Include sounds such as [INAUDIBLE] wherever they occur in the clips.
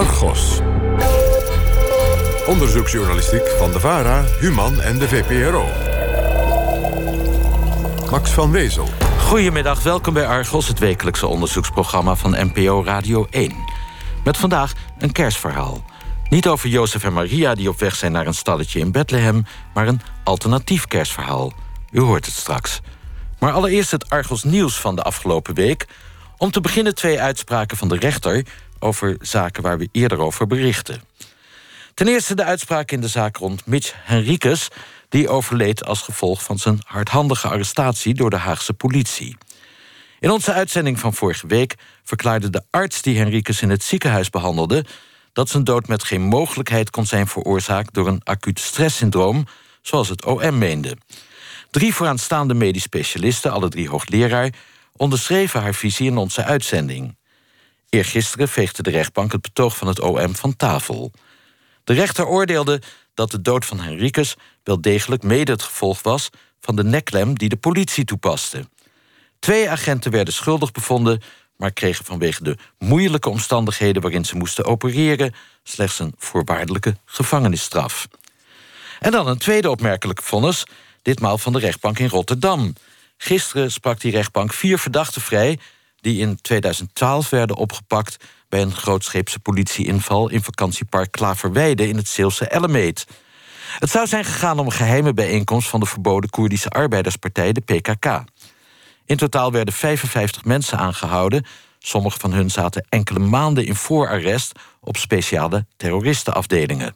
Argos. Onderzoeksjournalistiek van de VARA, Human en de VPRO. Max van Wezel. Goedemiddag, welkom bij Argos, het wekelijkse onderzoeksprogramma van NPO Radio 1. Met vandaag een kerstverhaal. Niet over Jozef en Maria die op weg zijn naar een stalletje in Bethlehem, maar een alternatief kerstverhaal. U hoort het straks. Maar allereerst het Argos nieuws van de afgelopen week. Om te beginnen twee uitspraken van de rechter over zaken waar we eerder over berichten. Ten eerste de uitspraak in de zaak rond Mitch Henriques, die overleed als gevolg van zijn hardhandige arrestatie door de Haagse politie. In onze uitzending van vorige week verklaarde de arts die Henriques in het ziekenhuis behandelde dat zijn dood met geen mogelijkheid kon zijn veroorzaakt door een acuut stresssyndroom, zoals het OM meende. Drie vooraanstaande medisch specialisten, alle drie hoogleraar, onderschreven haar visie in onze uitzending. Eergisteren veegde de rechtbank het betoog van het OM van tafel. De rechter oordeelde dat de dood van Henriques wel degelijk mede het gevolg was van de nekklem die de politie toepaste. Twee agenten werden schuldig bevonden, maar kregen vanwege de moeilijke omstandigheden waarin ze moesten opereren slechts een voorwaardelijke gevangenisstraf. En dan een tweede opmerkelijke vonnis, ditmaal van de rechtbank in Rotterdam. Gisteren sprak die rechtbank vier verdachten vrij die in 2012 werden opgepakt bij een grootscheepse politieinval in vakantiepark Klaverweide in het Zeelse Ellemeet. Het zou zijn gegaan om een geheime bijeenkomst van de verboden Koerdische arbeiderspartij, de PKK. In totaal werden 55 mensen aangehouden. Sommige van hun zaten enkele maanden in voorarrest op speciale terroristenafdelingen.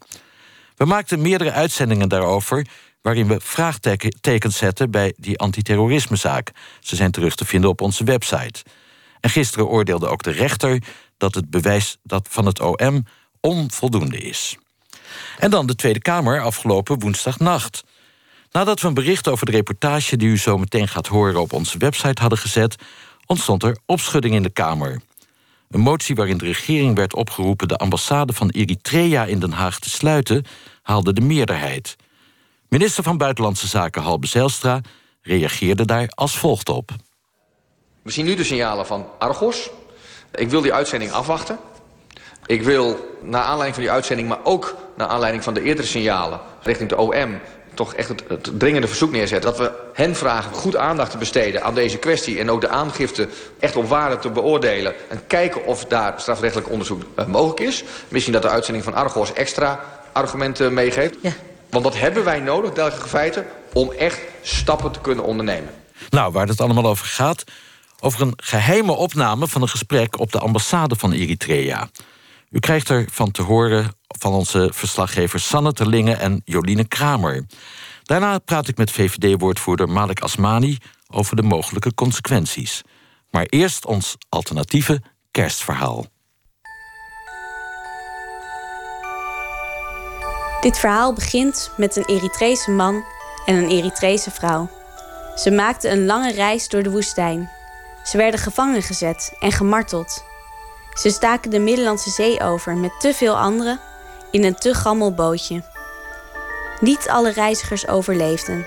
We maakten meerdere uitzendingen daarover, waarin we vraagtekens zetten bij die antiterrorismezaak. Ze zijn terug te vinden op onze website. En gisteren oordeelde ook de rechter dat het bewijs dat van het OM onvoldoende is. En dan de Tweede Kamer afgelopen woensdagnacht. Nadat we een bericht over de reportage die u zo meteen gaat horen op onze website hadden gezet, ontstond er opschudding in de Kamer. Een motie waarin de regering werd opgeroepen de ambassade van Eritrea in Den Haag te sluiten, haalde de meerderheid. Minister van Buitenlandse Zaken Halbe Zijlstra reageerde daar als volgt op. We zien nu de signalen van Argos. Ik wil die uitzending afwachten. Ik wil, naar aanleiding van die uitzending, maar ook naar aanleiding van de eerdere signalen richting de OM, toch echt het, het, dringende verzoek neerzetten... dat we hen vragen goed aandacht te besteden aan deze kwestie... en ook de aangifte echt op waarde te beoordelen... en kijken of daar strafrechtelijk onderzoek uh, mogelijk is. Misschien dat de uitzending van Argos extra argumenten meegeeft. Ja. Want dat hebben wij nodig, dergelijke feiten... om echt stappen te kunnen ondernemen. Nou, waar het allemaal over gaat... over een geheime opname van een gesprek op de ambassade van Eritrea... U krijgt ervan te horen van onze verslaggevers Sanne Terlingen en Joline Kramer. Daarna praat ik met VVD-woordvoerder Malik Asmani over de mogelijke consequenties. Maar eerst ons alternatieve kerstverhaal. Dit verhaal begint met een Eritrese man en een Eritrese vrouw. Ze maakten een lange reis door de woestijn. Ze werden gevangen gezet en gemarteld. Ze staken de Middellandse Zee over met te veel anderen in een te gammel bootje. Niet alle reizigers overleefden,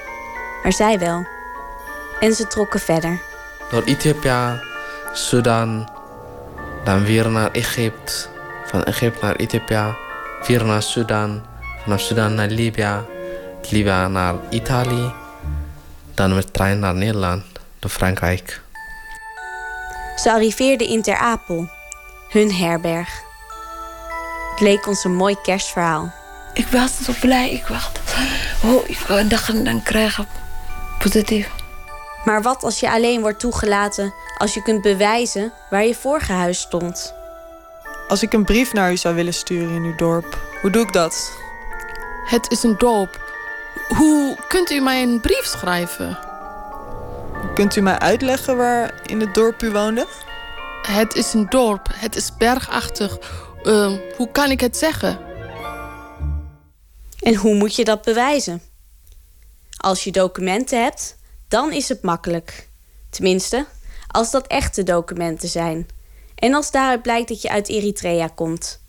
maar zij wel. En ze trokken verder. Door Ethiopië, Sudan, dan weer naar Egypte, van Egypte naar Ethiopië, weer naar Sudan, vanaf Sudan naar Libië, Libië naar Italië, dan met trein naar Nederland, door Frankrijk. Ze arriveerden in Ter Apel, hun herberg. Het leek ons een mooi kerstverhaal. Ik was zo blij. Ik wacht. Oh, ik dag dan krijgen. Positief. Maar wat als je alleen wordt toegelaten als je kunt bewijzen waar je vorige huis stond? Als ik een brief naar u zou willen sturen in uw dorp, hoe doe ik dat? Het is een dorp. Hoe kunt u mij een brief schrijven? Kunt u mij uitleggen waar in het dorp u woonde? Het is een dorp. Het is bergachtig. Uh, hoe kan ik het zeggen? En hoe moet je dat bewijzen? Als je documenten hebt, dan is het makkelijk. Tenminste, als dat echte documenten zijn. En als daaruit blijkt dat je uit Eritrea komt.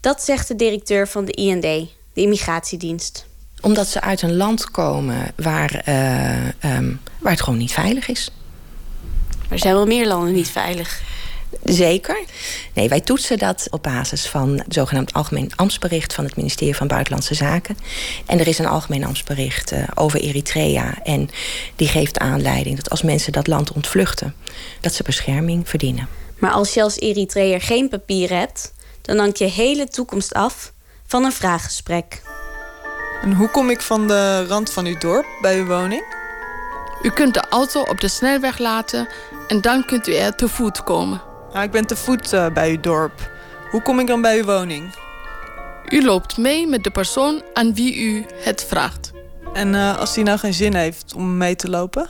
Dat zegt de directeur van de IND, de immigratiedienst. Omdat ze uit een land komen waar, uh, um, waar het gewoon niet veilig is. Er zijn wel meer landen niet veilig. Zeker. Nee, wij toetsen dat op basis van het zogenaamd algemeen ambtsbericht van het ministerie van Buitenlandse Zaken. En er is een algemeen ambtsbericht uh, over Eritrea. En die geeft aanleiding dat als mensen dat land ontvluchten, dat ze bescherming verdienen. Maar als je als Eritreër geen papieren hebt, dan hangt je hele toekomst af van een vraaggesprek. En hoe kom ik van de rand van uw dorp bij uw woning? U kunt de auto op de snelweg laten en dan kunt u er te voet komen. Nou, ik ben te voet uh, bij uw dorp. Hoe kom ik dan bij uw woning? U loopt mee met de persoon aan wie u het vraagt. En uh, als die nou geen zin heeft om mee te lopen?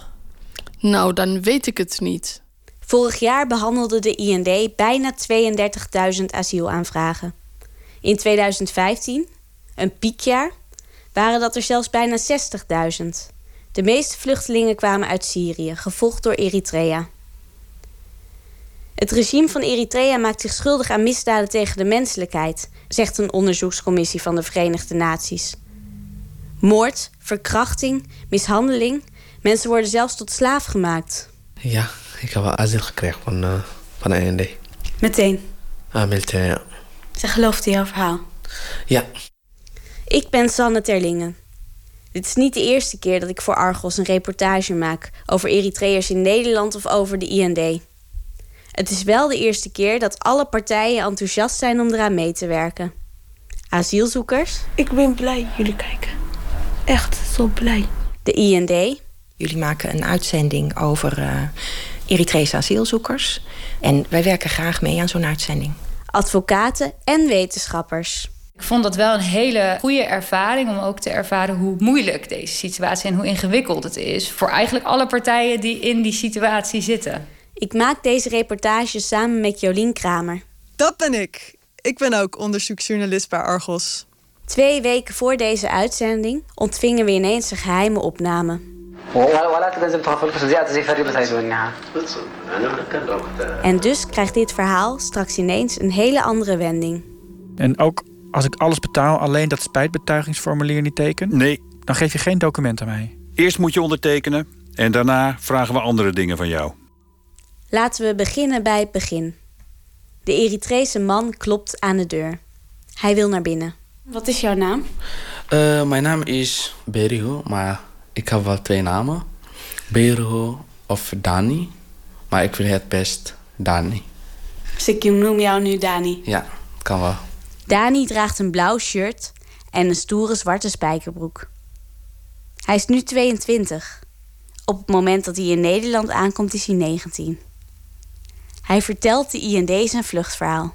Nou, dan weet ik het niet. Vorig jaar behandelde de IND bijna 32.000 asielaanvragen. In 2015, een piekjaar, waren dat er zelfs bijna 60.000. De meeste vluchtelingen kwamen uit Syrië, gevolgd door Eritrea. Het regime van Eritrea maakt zich schuldig aan misdaden tegen de menselijkheid, zegt een onderzoekscommissie van de Verenigde Naties. Moord, verkrachting, mishandeling, mensen worden zelfs tot slaaf gemaakt. Ja, ik heb wel asiel gekregen van, uh, van END. Meteen? Ah, meteen, ja. Ze geloofde jouw verhaal? Ja. Ik ben Sanne Terlingen. Dit is niet de eerste keer dat ik voor Argos een reportage maak over Eritreërs in Nederland of over de IND. Het is wel de eerste keer dat alle partijen enthousiast zijn om eraan mee te werken. Asielzoekers. Ik ben blij jullie kijken. Echt zo blij. De IND. Jullie maken een uitzending over uh, Eritrese asielzoekers. En wij werken graag mee aan zo'n uitzending. Advocaten en wetenschappers. Ik vond dat wel een hele goede ervaring om ook te ervaren hoe moeilijk deze situatie en hoe ingewikkeld het is voor eigenlijk alle partijen die in die situatie zitten. Ik maak deze reportage samen met Jolien Kramer. Dat ben ik. Ik ben ook onderzoeksjournalist bij Argos. Twee weken voor deze uitzending ontvingen we ineens een geheime opname. En dus krijgt dit verhaal straks ineens een hele andere wending. En ook als ik alles betaal, alleen dat spijtbetuigingsformulier niet teken? Nee. Dan geef je geen document aan mij. Eerst moet je ondertekenen en daarna vragen we andere dingen van jou. Laten we beginnen bij het begin. De Eritrese man klopt aan de deur. Hij wil naar binnen. Wat is jouw naam? Uh, mijn naam is Beriho, maar ik heb wel twee namen. Beriho of Dani. Maar ik wil het best Dani. Dus ik noem jou nu Dani? Ja, kan wel. Dani draagt een blauw shirt en een stoere zwarte spijkerbroek. Hij is nu 22. Op het moment dat hij in Nederland aankomt is hij 19. Hij vertelt de IND zijn vluchtverhaal.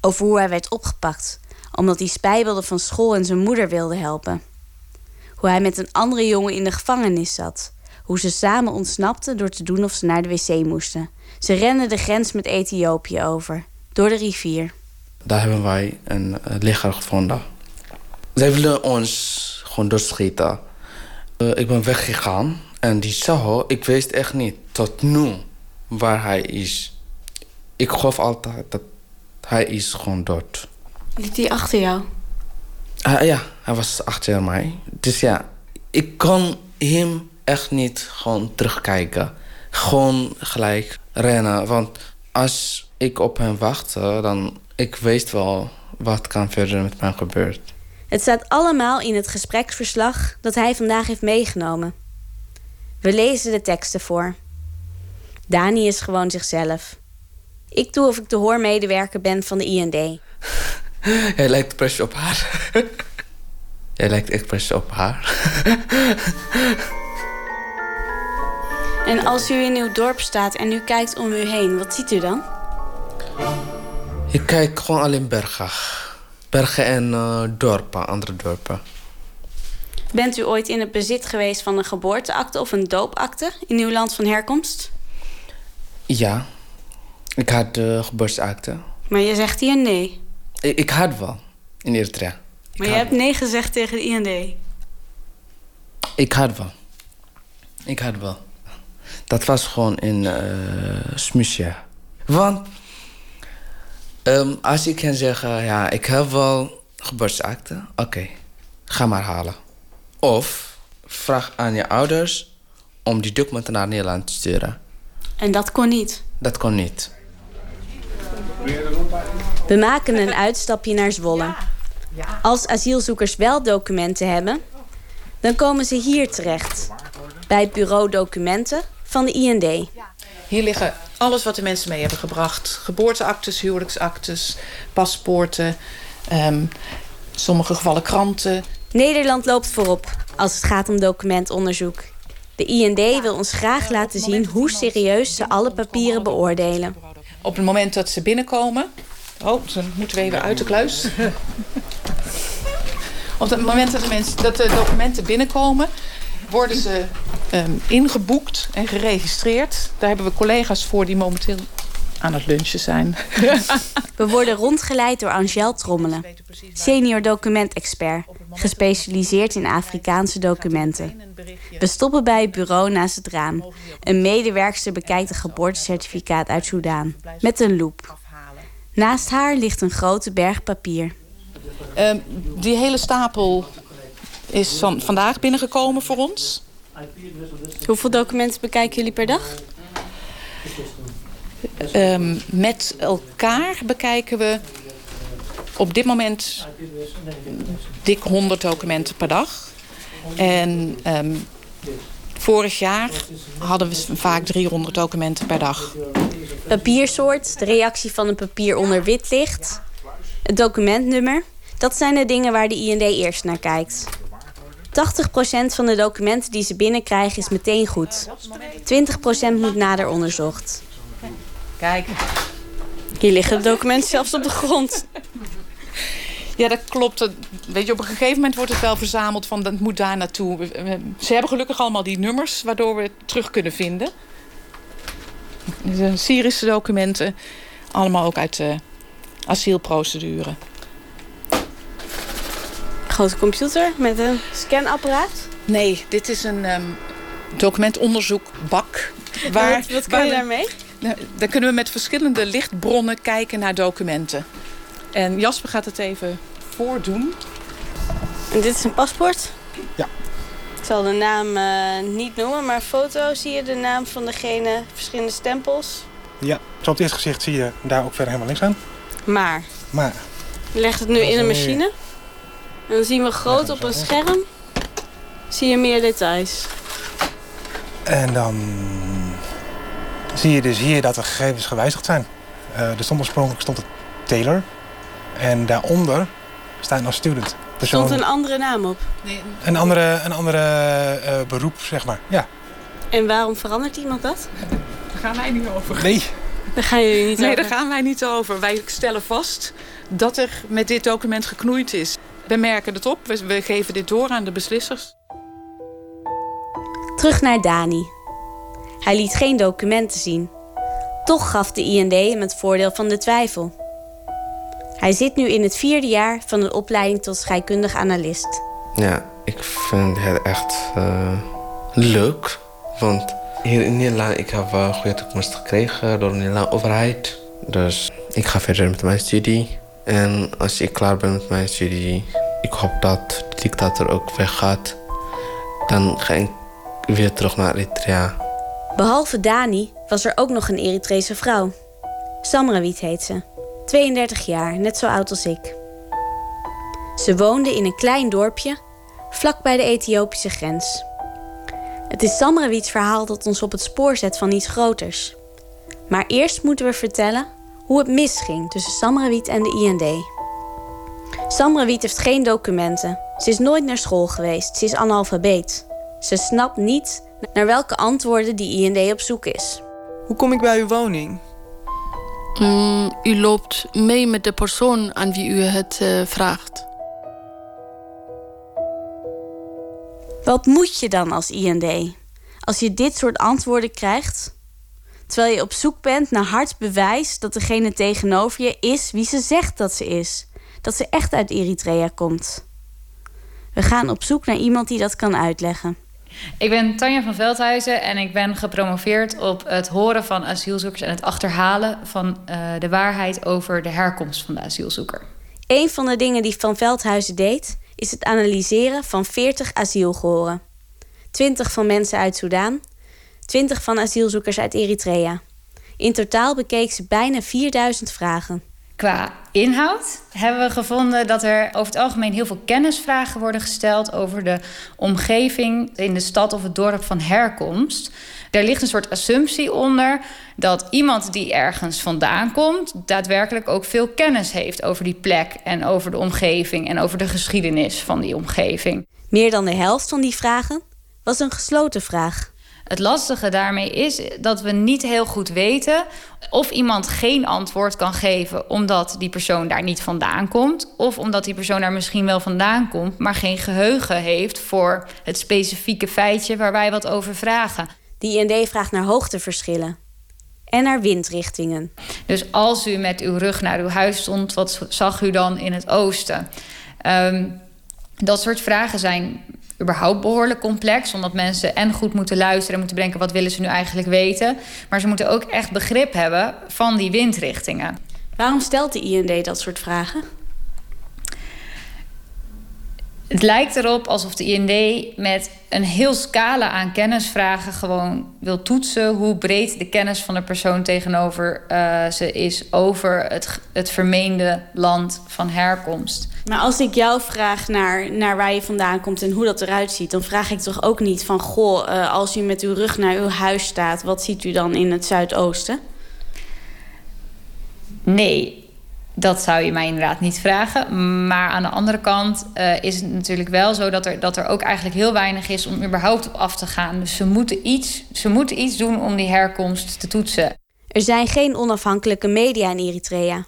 Over hoe hij werd opgepakt omdat hij spijbelde van school en zijn moeder wilde helpen. Hoe hij met een andere jongen in de gevangenis zat. Hoe ze samen ontsnapten door te doen of ze naar de wc moesten. Ze renden de grens met Ethiopië over, door de rivier. Daar hebben wij een lichaam gevonden. Zij willen ons gewoon doodschieten. Uh, ik ben weggegaan en die zou, ik wist echt niet tot nu waar hij is. Ik geloof altijd dat hij is gewoon dood. Liet hij achter jou? Uh, ja, hij was achter mij. Dus ja, ik kon hem echt niet gewoon terugkijken. Gewoon gelijk rennen. Want als ik op hem wachtte, dan ik wist wel wat kan verder met mij gebeuren. Het staat allemaal in het gespreksverslag dat hij vandaag heeft meegenomen. We lezen de teksten voor. Dani is gewoon zichzelf. Ik doe of ik de hoormedewerker ben van de IND. Jij [LAUGHS] lijkt precies op haar. [LAUGHS] Jij lijkt echt precies op haar. [LAUGHS] en als u in uw dorp staat en u kijkt om u heen, wat ziet u dan? Ik kijk gewoon alleen bergen. Bergen en uh, dorpen, andere dorpen. Bent u ooit in het bezit geweest van een geboorteakte of een doopakte in uw land van herkomst? Ja, ik had de geboorteakte. Maar je zegt hier nee. Ik, ik had wel, in Eritrea. Maar je hebt nee gezegd tegen de IND? Ik had wel. Ik had wel. Dat was gewoon in uh, Smusje. Want um, als ik kan zeggen, ja, ik heb wel geboorteakte. Oké, okay, ga maar halen. Of vraag aan je ouders om die documenten naar Nederland te sturen. En dat kon niet? Dat kon niet. We maken een uitstapje naar Zwolle. Als asielzoekers wel documenten hebben, dan komen ze hier terecht. Bij het bureau documenten van de IND. Hier liggen alles wat de mensen mee hebben gebracht. Geboorteactes, huwelijksactes, paspoorten, um, sommige gevallen kranten. Nederland loopt voorop als het gaat om documentonderzoek. De IND wil ons graag laten zien hoe serieus ze alle papieren beoordelen. Op het moment dat ze binnenkomen... Oh, dan moeten we even uit de kluis. [LAUGHS] Op het moment dat de, mensen, dat de documenten binnenkomen... worden ze um, ingeboekt en geregistreerd. Daar hebben we collega's voor die momenteel aan het lunchen zijn. [LAUGHS] We worden rondgeleid door Angel Trommelen, senior documentexpert, gespecialiseerd in Afrikaanse documenten. We stoppen bij het bureau naast het raam. Een medewerkster bekijkt een geboortecertificaat uit Soudaan met een loep. Naast haar ligt een grote berg papier. Uh, die hele stapel is van vandaag binnengekomen voor ons. Hoeveel documenten bekijken jullie per dag? Um, met elkaar bekijken we op dit moment dik 100 documenten per dag. En um, vorig jaar hadden we vaak 300 documenten per dag. Papiersoort, de reactie van een papier onder wit licht, het documentnummer. Dat zijn de dingen waar de IND eerst naar kijkt. 80% van de documenten die ze binnenkrijgen is meteen goed. 20% moet nader onderzocht. Kijk. Hier liggen de documenten zelfs op de grond. Ja, dat klopt. Weet je, op een gegeven moment wordt het wel verzameld van dat moet daar naartoe. Ze hebben gelukkig allemaal die nummers waardoor we het terug kunnen vinden. De Syrische documenten, allemaal ook uit de asielprocedure. Grote computer met een scanapparaat? Nee, dit is een um, documentonderzoekbak. Waar, wat, wat kan je daarmee? Nou, dan kunnen we met verschillende lichtbronnen kijken naar documenten. En Jasper gaat het even voordoen. En dit is een paspoort? Ja. Ik zal de naam uh, niet noemen, maar foto zie je de naam van degene, verschillende stempels. Ja, zo op het eerste gezicht zie je daar ook verder helemaal niks aan. Maar? Maar. Je legt het nu in een machine. En dan zien we groot op een scherm, zie je meer details. En dan zie je dus hier dat de gegevens gewijzigd zijn. Uh, er stond oorspronkelijk stond het Taylor. En daaronder staat nog student. Er stond een andere naam op? Nee. Een andere, een andere uh, beroep, zeg maar. Ja. En waarom verandert iemand dat? Daar gaan wij niet over. Nee. Daar gaan jullie niet nee, over? daar gaan wij niet over. Wij stellen vast dat er met dit document geknoeid is. We merken het op. We, we geven dit door aan de beslissers. Terug naar Dani. Hij liet geen documenten zien. Toch gaf de IND hem het voordeel van de twijfel. Hij zit nu in het vierde jaar van een opleiding tot scheikundig analist. Ja, ik vind het echt uh, leuk. Want hier in Nederland ik heb wel goede toekomst gekregen door de Nederlandse overheid. Dus ik ga verder met mijn studie. En als ik klaar ben met mijn studie, ik hoop dat de dictator ook weggaat. Dan ga ik weer terug naar Eritrea. Behalve Dani was er ook nog een Eritrese vrouw. Samrawit heet ze. 32 jaar, net zo oud als ik. Ze woonde in een klein dorpje, vlak bij de Ethiopische grens. Het is Samrawits verhaal dat ons op het spoor zet van iets groters. Maar eerst moeten we vertellen hoe het misging tussen Samrawit en de IND. Samrawit heeft geen documenten. Ze is nooit naar school geweest. Ze is analfabeet. Ze snapt niet naar welke antwoorden die IND op zoek is. Hoe kom ik bij uw woning? Mm, u loopt mee met de persoon aan wie u het uh, vraagt. Wat moet je dan als IND? Als je dit soort antwoorden krijgt? Terwijl je op zoek bent naar hard bewijs dat degene tegenover je is wie ze zegt dat ze is. Dat ze echt uit Eritrea komt. We gaan op zoek naar iemand die dat kan uitleggen. Ik ben Tanja van Veldhuizen en ik ben gepromoveerd op het horen van asielzoekers en het achterhalen van uh, de waarheid over de herkomst van de asielzoeker. Een van de dingen die Van Veldhuizen deed, is het analyseren van 40 asielgehoren. 20 van mensen uit Soudaan, 20 van asielzoekers uit Eritrea. In totaal bekeek ze bijna 4000 vragen. Qua inhoud hebben we gevonden dat er over het algemeen heel veel kennisvragen worden gesteld over de omgeving in de stad of het dorp van herkomst. Er ligt een soort assumptie onder dat iemand die ergens vandaan komt, daadwerkelijk ook veel kennis heeft over die plek en over de omgeving en over de geschiedenis van die omgeving. Meer dan de helft van die vragen was een gesloten vraag. Het lastige daarmee is dat we niet heel goed weten of iemand geen antwoord kan geven omdat die persoon daar niet vandaan komt, of omdat die persoon daar misschien wel vandaan komt, maar geen geheugen heeft voor het specifieke feitje waar wij wat over vragen. Die IND vraagt naar hoogteverschillen en naar windrichtingen. Dus als u met uw rug naar uw huis stond, wat zag u dan in het oosten? Um, dat soort vragen zijn überhaupt behoorlijk complex. Omdat mensen en goed moeten luisteren en moeten bedenken... wat willen ze nu eigenlijk weten. Maar ze moeten ook echt begrip hebben van die windrichtingen. Waarom stelt de IND dat soort vragen? Het lijkt erop alsof de IND met een heel scala aan kennisvragen gewoon wil toetsen hoe breed de kennis van de persoon tegenover uh, ze is over het, het vermeende land van herkomst. Maar als ik jou vraag naar, naar waar je vandaan komt en hoe dat eruit ziet, dan vraag ik toch ook niet van goh, uh, als u met uw rug naar uw huis staat, wat ziet u dan in het Zuidoosten? Nee, dat zou je mij inderdaad niet vragen. Maar aan de andere kant uh, is het natuurlijk wel zo dat er, dat er ook eigenlijk heel weinig is om überhaupt op af te gaan. Dus ze moeten, iets, ze moeten iets doen om die herkomst te toetsen. Er zijn geen onafhankelijke media in Eritrea.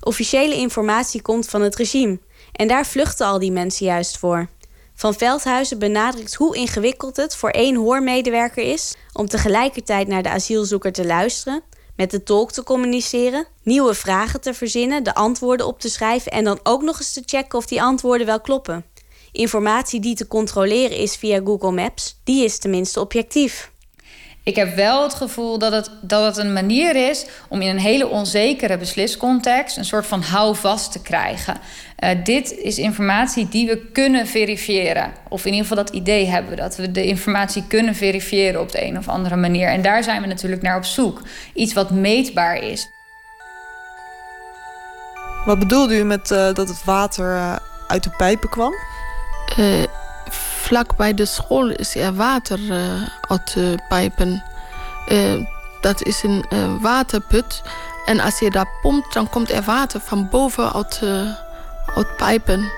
Officiële informatie komt van het regime. En daar vluchten al die mensen juist voor. Van Veldhuizen benadrukt hoe ingewikkeld het voor één hoormedewerker is om tegelijkertijd naar de asielzoeker te luisteren met de tolk te communiceren, nieuwe vragen te verzinnen, de antwoorden op te schrijven en dan ook nog eens te checken of die antwoorden wel kloppen. Informatie die te controleren is via Google Maps, die is tenminste objectief. Ik heb wel het gevoel dat het, dat het een manier is om in een hele onzekere besliscontext een soort van houvast te krijgen. Uh, dit is informatie die we kunnen verifiëren. Of in ieder geval dat idee hebben we dat we de informatie kunnen verifiëren op de een of andere manier. En daar zijn we natuurlijk naar op zoek. Iets wat meetbaar is. Wat bedoelde u met uh, dat het water uh, uit de pijpen kwam? Vlak bij de school is er water uit de pijpen. dat is een waterput. En als je daar pompt, dan komt er water van boven uit uit pijpen.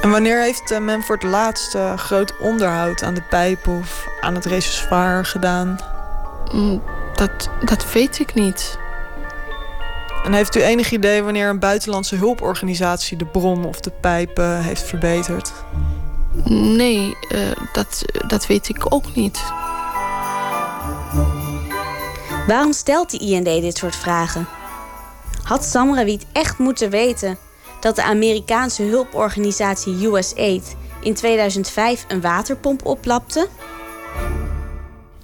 En wanneer heeft men voor het laatst uh, groot onderhoud aan de pijp of aan het reservoir gedaan? Mm, dat, dat weet ik niet. En heeft u enig idee wanneer een buitenlandse hulporganisatie de bron of de pijpen heeft verbeterd? Nee, uh, dat, dat weet ik ook niet. Waarom stelt de IND dit soort vragen? Had Samrawit echt moeten weten dat de Amerikaanse hulporganisatie USAID in 2005 een waterpomp oplapte?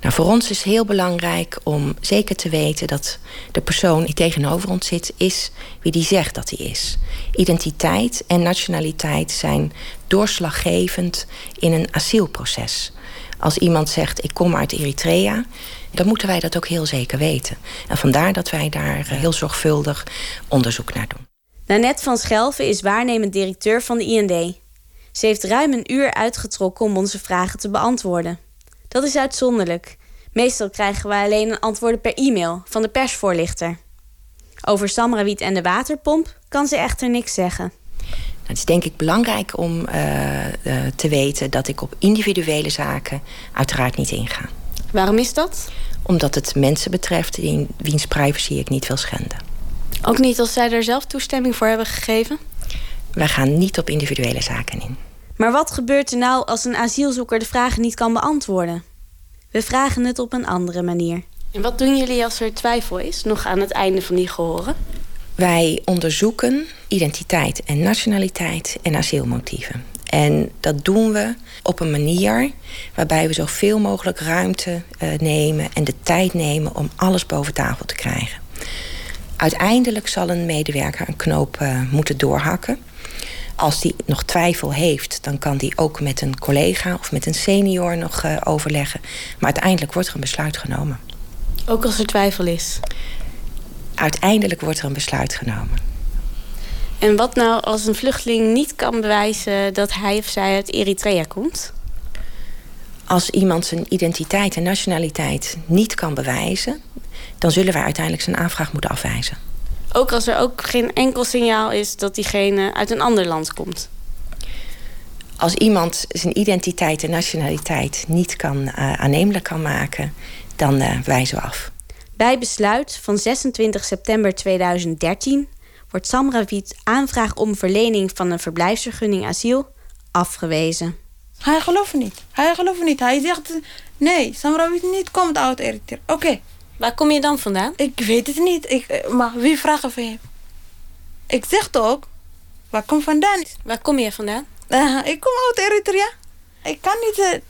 Nou, voor ons is heel belangrijk om zeker te weten dat de persoon die tegenover ons zit, is wie die zegt dat hij is. Identiteit en nationaliteit zijn doorslaggevend in een asielproces. Als iemand zegt: Ik kom uit Eritrea, dan moeten wij dat ook heel zeker weten. En vandaar dat wij daar eh, heel zorgvuldig onderzoek naar doen. Nanette van Schelven is waarnemend directeur van de IND. Ze heeft ruim een uur uitgetrokken om onze vragen te beantwoorden. Dat is uitzonderlijk. Meestal krijgen we alleen een antwoorden per e-mail van de persvoorlichter. Over Samrawiet en de waterpomp kan ze echter niks zeggen. Het is denk ik belangrijk om uh, uh, te weten dat ik op individuele zaken uiteraard niet inga. Waarom is dat? Omdat het mensen betreft in wiens privacy ik niet wil schenden. Ook niet als zij er zelf toestemming voor hebben gegeven? Wij gaan niet op individuele zaken in. Maar wat gebeurt er nou als een asielzoeker de vragen niet kan beantwoorden? We vragen het op een andere manier. En wat doen jullie als er twijfel is, nog aan het einde van die gehoren? Wij onderzoeken identiteit en nationaliteit en asielmotieven. En dat doen we op een manier waarbij we zoveel mogelijk ruimte uh, nemen en de tijd nemen om alles boven tafel te krijgen. Uiteindelijk zal een medewerker een knoop uh, moeten doorhakken. Als die nog twijfel heeft, dan kan die ook met een collega of met een senior nog uh, overleggen. Maar uiteindelijk wordt er een besluit genomen. Ook als er twijfel is? uiteindelijk wordt er een besluit genomen. En wat nou als een vluchteling niet kan bewijzen dat hij of zij uit Eritrea komt? Als iemand zijn identiteit en nationaliteit niet kan bewijzen, dan zullen wij uiteindelijk zijn aanvraag moeten afwijzen. Ook als er ook geen enkel signaal is dat diegene uit een ander land komt. Als iemand zijn identiteit en nationaliteit niet kan, uh, aannemelijk kan maken, dan uh, wijzen we af. Bij besluit van 26 september 2013 wordt Samrawiet aanvraag om verlening van een verblijfsvergunning asiel afgewezen. Hij gelooft niet. Hij gelooft niet. Hij zegt nee, Samrawiet niet komt uit Eritrea. Oké. Waar kom je dan vandaan? Ik weet het niet. Ik, eh, maar wie vraagt of hem? Ik zeg toch, waar kom vandaan? Waar kom je vandaan? Uh, ik kom uit Eritrea. Ik kan niet uh,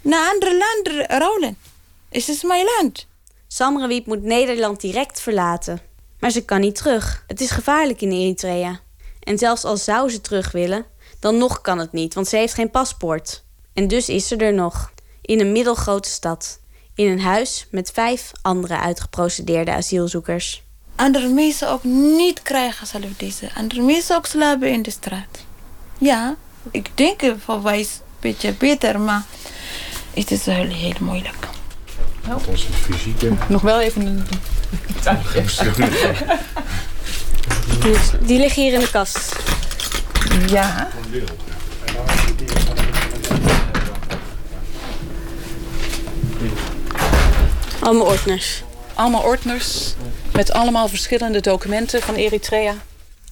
naar andere landen rollen. Het is mijn land. Samrawiet moet Nederland direct verlaten. Maar ze kan niet terug. Het is gevaarlijk in Eritrea. En zelfs al zou ze terug willen, dan nog kan het niet, want ze heeft geen paspoort. En dus is ze er nog, in een middelgrote stad. In een huis met vijf andere uitgeprocedeerde asielzoekers. Andere mensen ook niet krijgen zelf deze. Andere mensen ook slapen in de straat. Ja, ik denk voor wij een beetje beter, maar het is heel, heel moeilijk. Met onze fysieke... Nog wel even een... Die liggen hier in de kast. Ja. Allemaal ordners. Allemaal ordners met allemaal verschillende documenten van Eritrea.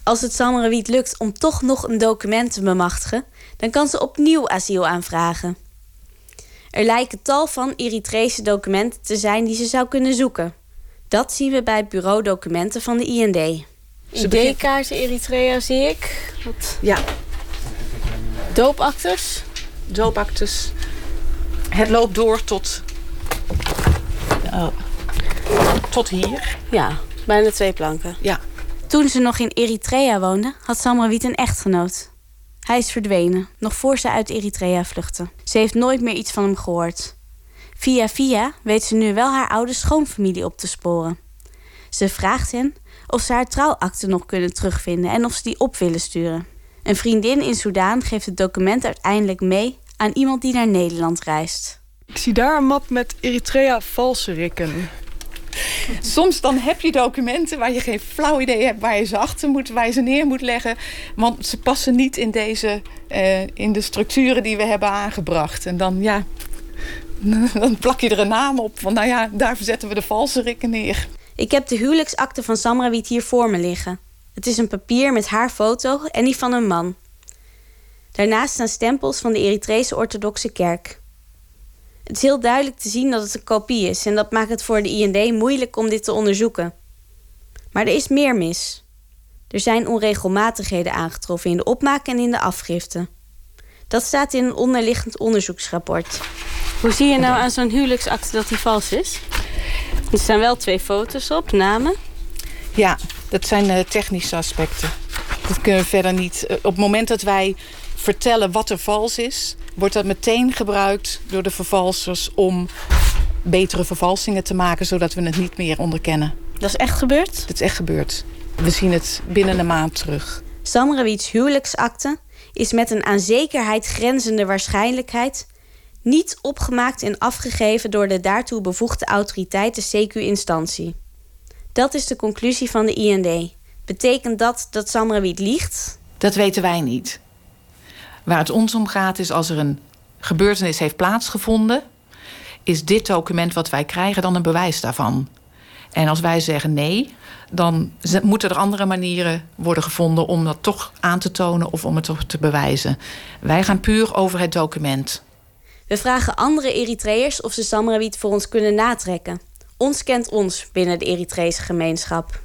Als het Samarawiet lukt om toch nog een document te bemachtigen, dan kan ze opnieuw asiel aanvragen. Er lijken tal van Eritrese documenten te zijn die ze zou kunnen zoeken. Dat zien we bij het bureau documenten van de IND. ID-kaarten Eritrea zie ik. Wat? Ja. Doopactes? Doopactes. Het loopt door tot... Oh, tot hier. Ja, bijna twee planken. Ja. Toen ze nog in Eritrea woonde, had Samrawiet een echtgenoot. Hij is verdwenen, nog voor ze uit Eritrea vluchtte. Ze heeft nooit meer iets van hem gehoord. Via via weet ze nu wel haar oude schoonfamilie op te sporen. Ze vraagt hen of ze haar trouwakte nog kunnen terugvinden en of ze die op willen sturen. Een vriendin in Soudaan geeft het document uiteindelijk mee aan iemand die naar Nederland reist. Ik zie daar een map met Eritrea valse rikken. Soms dan heb je documenten waar je geen flauw idee hebt waar je ze achter moet, waar je ze neer moet leggen. Want ze passen niet in, deze, uh, in de structuren die we hebben aangebracht. En dan, ja, [LAUGHS] dan plak je er een naam op. Van nou ja, daar zetten we de valse rikken neer. Ik heb de huwelijksakte van Samrawiet hier voor me liggen. Het is een papier met haar foto en die van een man. Daarnaast staan stempels van de Eritrese orthodoxe kerk. Het is heel duidelijk te zien dat het een kopie is en dat maakt het voor de IND moeilijk om dit te onderzoeken. Maar er is meer mis. Er zijn onregelmatigheden aangetroffen in de opmaak en in de afgifte. Dat staat in een onderliggend onderzoeksrapport. Hoe zie je nou aan zo'n huwelijksakte dat die vals is? Er staan wel twee foto's op, namen. Ja, dat zijn uh, technische aspecten. Dat kunnen we verder niet. Uh, op het moment dat wij vertellen wat er vals is, wordt dat meteen gebruikt door de vervalsers om betere vervalsingen te maken, zodat we het niet meer onderkennen. Dat is echt gebeurd? Dat is echt gebeurd. We zien het binnen een maand terug. Samrawiets huwelijksakte is met een aan zekerheid grenzende waarschijnlijkheid niet opgemaakt en afgegeven door de daartoe bevoegde autoriteit, de CQ-instantie. Dat is de conclusie van de IND. Betekent dat dat Samrawiet liegt? Dat weten wij niet. Waar het ons om gaat is als er een gebeurtenis heeft plaatsgevonden, is dit document wat wij krijgen dan een bewijs daarvan. En als wij zeggen nee, dan moeten er andere manieren worden gevonden om dat toch aan te tonen of om het toch te bewijzen. Wij gaan puur over het document. We vragen andere Eritreërs of ze Samrawiet voor ons kunnen natrekken. Ons kent ons binnen de Eritrese gemeenschap.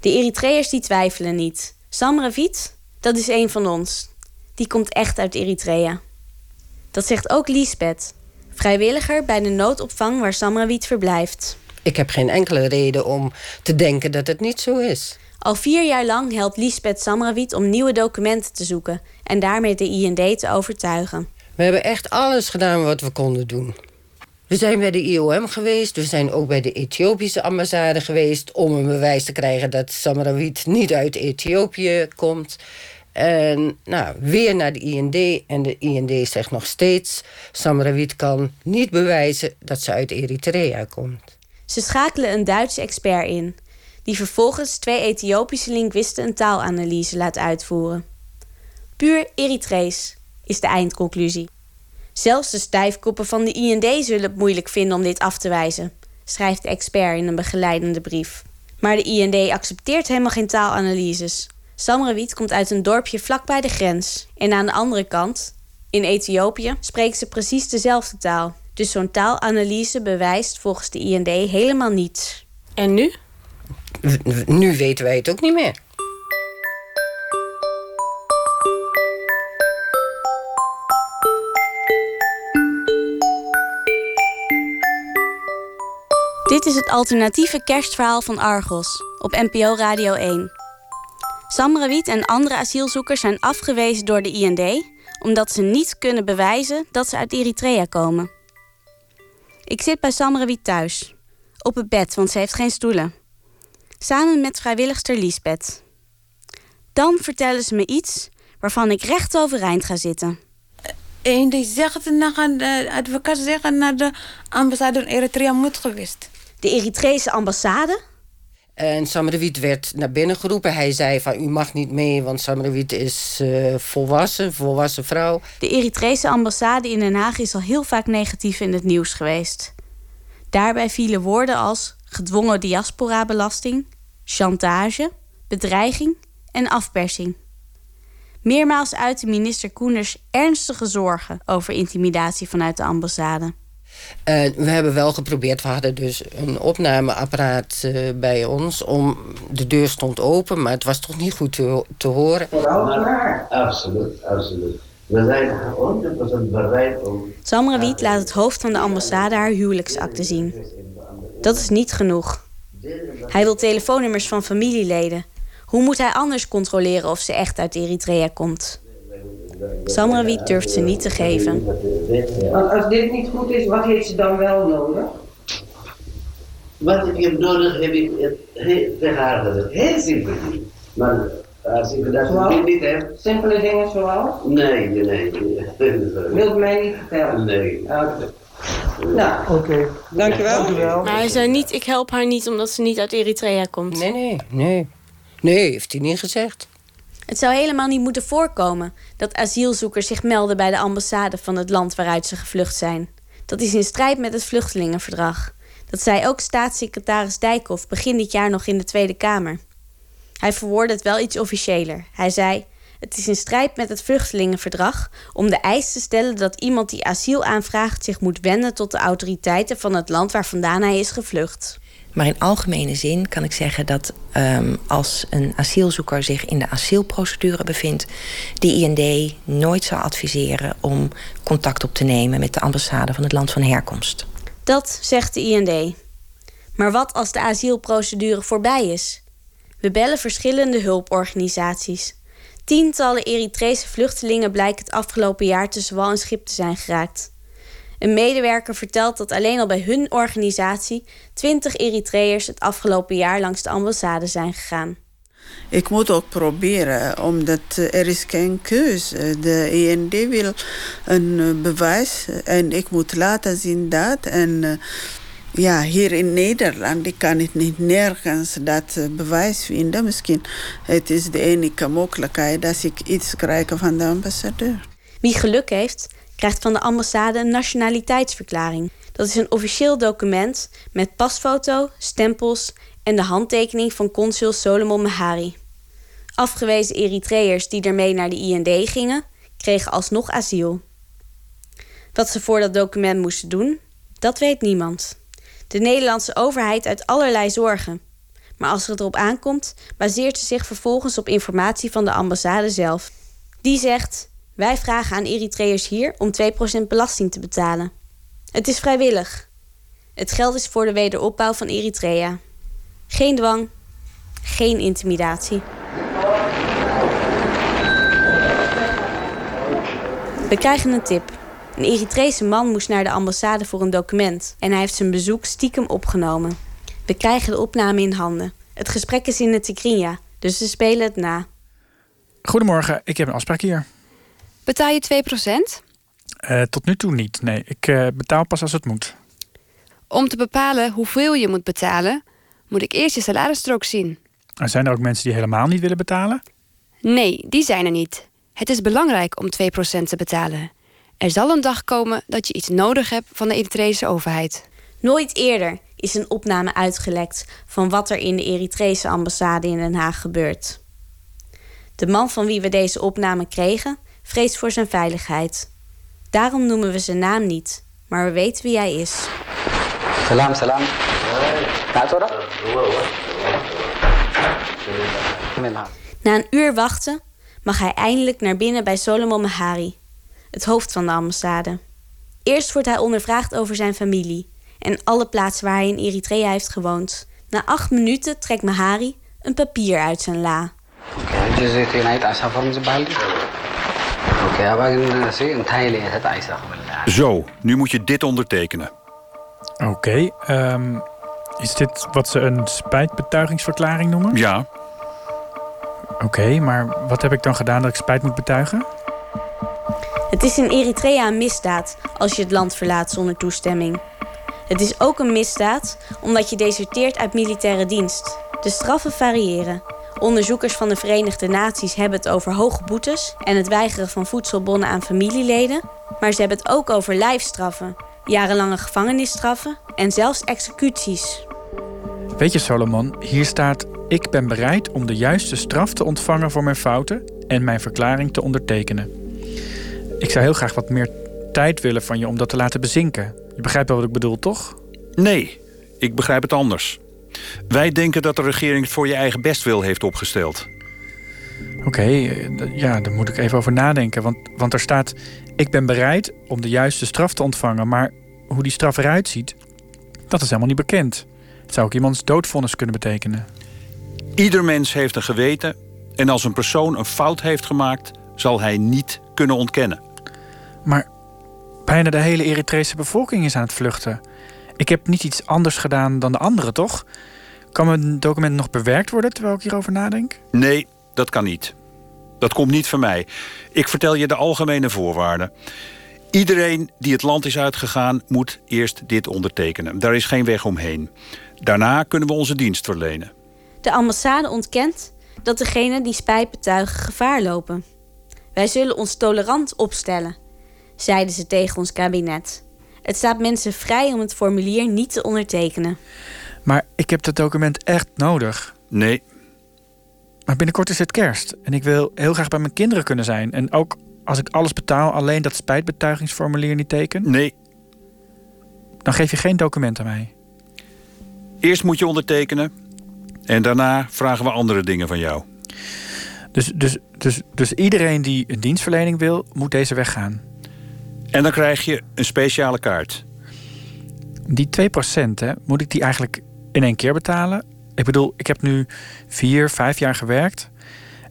De Eritreërs die twijfelen niet. Samrawiet, dat is een van ons. Die komt echt uit Eritrea. Dat zegt ook Liesbeth, vrijwilliger bij de noodopvang waar Samrawiet verblijft. Ik heb geen enkele reden om te denken dat het niet zo is. Al vier jaar lang helpt Liesbeth Samrawiet om nieuwe documenten te zoeken en daarmee de IND te overtuigen. We hebben echt alles gedaan wat we konden doen. We zijn bij de IOM geweest. We zijn ook bij de Ethiopische ambassade geweest... om een bewijs te krijgen dat Samrawit niet uit Ethiopië komt. En nou, weer naar de IND. En de IND zegt nog steeds... Samrawit kan niet bewijzen dat ze uit Eritrea komt. Ze schakelen een Duitse expert in... die vervolgens twee Ethiopische linguisten een taalanalyse laat uitvoeren. Puur Eritrees is de eindconclusie. Zelfs de stijfkoppen van de IND zullen het moeilijk vinden om dit af te wijzen, schrijft de expert in een begeleidende brief. Maar de IND accepteert helemaal geen taalanalyses. Samrawit komt uit een dorpje vlakbij de grens. En aan de andere kant, in Ethiopië, spreken ze precies dezelfde taal. Dus zo'n taalanalyse bewijst volgens de IND helemaal niets. En nu? Nu weten wij het ook niet meer. Dit is het alternatieve kerstverhaal van Argos op NPO Radio 1. Samrawit en andere asielzoekers zijn afgewezen door de IND omdat ze niet kunnen bewijzen dat ze uit Eritrea komen. Ik zit bij Samrawit thuis, op het bed, want ze heeft geen stoelen. Samen met vrijwilligster Liesbeth. Dan vertellen ze me iets waarvan ik recht overeind ga zitten. En die zegt naar de advocaat zeggen naar de ambassade in Eritrea moet geweest. De Eritrese ambassade? En Samrawit werd naar binnen geroepen. Hij zei van u mag niet mee, want Samrawit is uh, volwassen, volwassen vrouw. De Eritrese ambassade in Den Haag is al heel vaak negatief in het nieuws geweest. Daarbij vielen woorden als gedwongen diaspora-belasting, chantage, bedreiging en afpersing. Meermaals uitte minister Koenders ernstige zorgen over intimidatie vanuit de ambassade. Uh, we hebben wel geprobeerd, we hadden dus een opnameapparaat uh, bij ons. Om, de deur stond open, maar het was toch niet goed te, te horen. Maar, absoluut, absoluut. We zijn 100% bereid om... Samrawit laat het hoofd van de ambassade haar huwelijksakte zien. Dat is niet genoeg. Hij wil telefoonnummers van familieleden. Hoe moet hij anders controleren of ze echt uit Eritrea komt? Samrawit durft ze niet te geven. Want als dit niet goed is, wat heeft ze dan wel nodig? Wat ik heb nodig, heb ik tegen haar gezegd. Heel simpel. Maar als ik dat Zoals? niet heb... Simpele dingen zoals? Nee, nee, nee. [LAUGHS] Wilt u mij niet vertellen? Nee. Nou, oké. Dankjewel. Dankjewel. Maar hij zei niet, ik help haar niet omdat ze niet uit Eritrea komt. Nee, nee, nee. Nee, heeft hij niet gezegd. Het zou helemaal niet moeten voorkomen dat asielzoekers zich melden bij de ambassade van het land waaruit ze gevlucht zijn. Dat is in strijd met het vluchtelingenverdrag. Dat zei ook staatssecretaris Dijkhoff begin dit jaar nog in de Tweede Kamer. Hij verwoordde het wel iets officiëler. Hij zei: Het is in strijd met het vluchtelingenverdrag om de eis te stellen dat iemand die asiel aanvraagt zich moet wenden tot de autoriteiten van het land waar vandaan hij is gevlucht. Maar in algemene zin kan ik zeggen dat um, als een asielzoeker zich in de asielprocedure bevindt, de IND nooit zou adviseren om contact op te nemen met de ambassade van het land van herkomst. Dat zegt de IND. Maar wat als de asielprocedure voorbij is? We bellen verschillende hulporganisaties. Tientallen Eritrese vluchtelingen blijken het afgelopen jaar tussen wal en schip te zijn geraakt. Een medewerker vertelt dat alleen al bij hun organisatie 20 Eritreërs het afgelopen jaar langs de ambassade zijn gegaan. Ik moet ook proberen, omdat er is geen keus. De END wil een bewijs en ik moet laten zien dat. En ja, hier in Nederland ik kan ik niet nergens dat bewijs vinden. Misschien het is de enige mogelijkheid dat ik iets krijg van de ambassadeur. Wie geluk heeft, krijgt van de ambassade een nationaliteitsverklaring. Dat is een officieel document met pasfoto, stempels en de handtekening van consul Solomon Mahari. Afgewezen Eritreërs die ermee naar de IND gingen, kregen alsnog asiel. Wat ze voor dat document moesten doen, dat weet niemand. De Nederlandse overheid uit allerlei zorgen. Maar als het erop aankomt, baseert ze zich vervolgens op informatie van de ambassade zelf. Die zegt: wij vragen aan Eritreërs hier om 2% belasting te betalen. Het is vrijwillig. Het geld is voor de wederopbouw van Eritrea. Geen dwang, geen intimidatie. We krijgen een tip. Een Eritrese man moest naar de ambassade voor een document en hij heeft zijn bezoek stiekem opgenomen. We krijgen de opname in handen. Het gesprek is in het Tigrinya, dus we spelen het na. Goedemorgen, ik heb een afspraak hier. Betaal je 2%? Uh, tot nu toe niet. Nee, ik uh, betaal pas als het moet. Om te bepalen hoeveel je moet betalen, moet ik eerst je salarisstrook zien. En zijn er ook mensen die helemaal niet willen betalen? Nee, die zijn er niet. Het is belangrijk om 2% te betalen. Er zal een dag komen dat je iets nodig hebt van de Eritrese overheid. Nooit eerder is een opname uitgelekt van wat er in de Eritrese ambassade in Den Haag gebeurt. De man van wie we deze opname kregen, vreest voor zijn veiligheid. Daarom noemen we zijn naam niet, maar we weten wie hij is. Salam, salam. Na een uur wachten mag hij eindelijk naar binnen bij Solomon Mahari, het hoofd van de ambassade. Eerst wordt hij ondervraagd over zijn familie en alle plaatsen waar hij in Eritrea heeft gewoond. Na acht minuten trekt Mahari een papier uit zijn la. Zo, nu moet je dit ondertekenen. Oké, okay, um, is dit wat ze een spijtbetuigingsverklaring noemen? Ja. Oké, okay, maar wat heb ik dan gedaan dat ik spijt moet betuigen? Het is in Eritrea een misdaad als je het land verlaat zonder toestemming. Het is ook een misdaad omdat je deserteert uit militaire dienst. De straffen variëren. Onderzoekers van de Verenigde Naties hebben het over hoge boetes en het weigeren van voedselbonnen aan familieleden. Maar ze hebben het ook over lijfstraffen, jarenlange gevangenisstraffen en zelfs executies. Weet je, Solomon, hier staat: Ik ben bereid om de juiste straf te ontvangen voor mijn fouten en mijn verklaring te ondertekenen. Ik zou heel graag wat meer tijd willen van je om dat te laten bezinken. Je begrijpt wel wat ik bedoel, toch? Nee, ik begrijp het anders. Wij denken dat de regering het voor je eigen bestwil heeft opgesteld. Oké, ja, daar moet ik even over nadenken. Want, want er staat: Ik ben bereid om de juiste straf te ontvangen. Maar hoe die straf eruit ziet, dat is helemaal niet bekend. Het zou ook iemands doodvonnis kunnen betekenen. Ieder mens heeft een geweten. En als een persoon een fout heeft gemaakt, zal hij niet kunnen ontkennen. Maar bijna de hele Eritrese bevolking is aan het vluchten. Ik heb niet iets anders gedaan dan de anderen, toch? Kan mijn document nog bewerkt worden terwijl ik hierover nadenk? Nee, dat kan niet. Dat komt niet van mij. Ik vertel je de algemene voorwaarden. Iedereen die het land is uitgegaan, moet eerst dit ondertekenen. Daar is geen weg omheen. Daarna kunnen we onze dienst verlenen. De ambassade ontkent dat degenen die spijt betuigen gevaar lopen. Wij zullen ons tolerant opstellen, zeiden ze tegen ons kabinet. Het staat mensen vrij om het formulier niet te ondertekenen. Maar ik heb dat document echt nodig. Nee. Maar binnenkort is het kerst en ik wil heel graag bij mijn kinderen kunnen zijn. En ook als ik alles betaal, alleen dat spijtbetuigingsformulier niet teken? Nee. Dan geef je geen document aan mij. Eerst moet je ondertekenen en daarna vragen we andere dingen van jou. Dus, dus, dus, dus iedereen die een dienstverlening wil, moet deze weg gaan. En dan krijg je een speciale kaart. Die 2%, hè, moet ik die eigenlijk in één keer betalen? Ik bedoel, ik heb nu vier, vijf jaar gewerkt.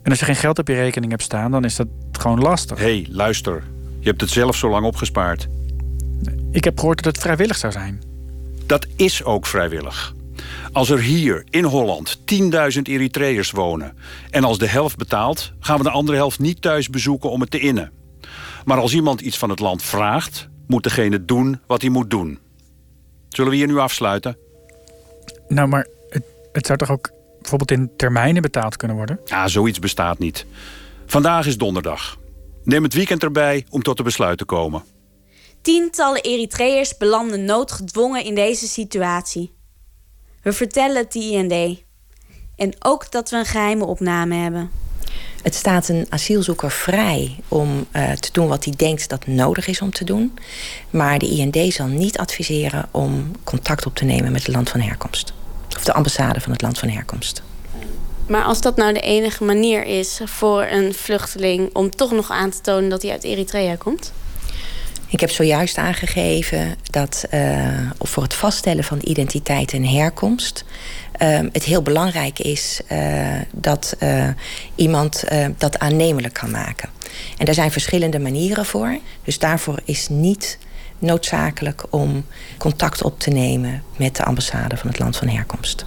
En als je geen geld op je rekening hebt staan, dan is dat gewoon lastig. Hé, hey, luister. Je hebt het zelf zo lang opgespaard. Ik heb gehoord dat het vrijwillig zou zijn. Dat is ook vrijwillig. Als er hier in Holland 10.000 Eritreërs wonen... en als de helft betaalt, gaan we de andere helft niet thuis bezoeken om het te innen. Maar als iemand iets van het land vraagt, moet degene doen wat hij moet doen. Zullen we hier nu afsluiten? Nou, maar het, het zou toch ook bijvoorbeeld in termijnen betaald kunnen worden? Ja, zoiets bestaat niet. Vandaag is donderdag. Neem het weekend erbij om tot een besluit te komen. Tientallen Eritreërs belanden noodgedwongen in deze situatie. We vertellen het de IND. En ook dat we een geheime opname hebben. Het staat een asielzoeker vrij om uh, te doen wat hij denkt dat nodig is om te doen. Maar de IND zal niet adviseren om contact op te nemen met het land van herkomst. Of de ambassade van het land van herkomst. Maar als dat nou de enige manier is voor een vluchteling om toch nog aan te tonen dat hij uit Eritrea komt? Ik heb zojuist aangegeven dat uh, voor het vaststellen van identiteit en herkomst uh, het heel belangrijk is uh, dat iemand dat aannemelijk kan maken. En daar zijn verschillende manieren voor. Dus daarvoor is niet noodzakelijk om contact op te nemen met de ambassade van het land van herkomst.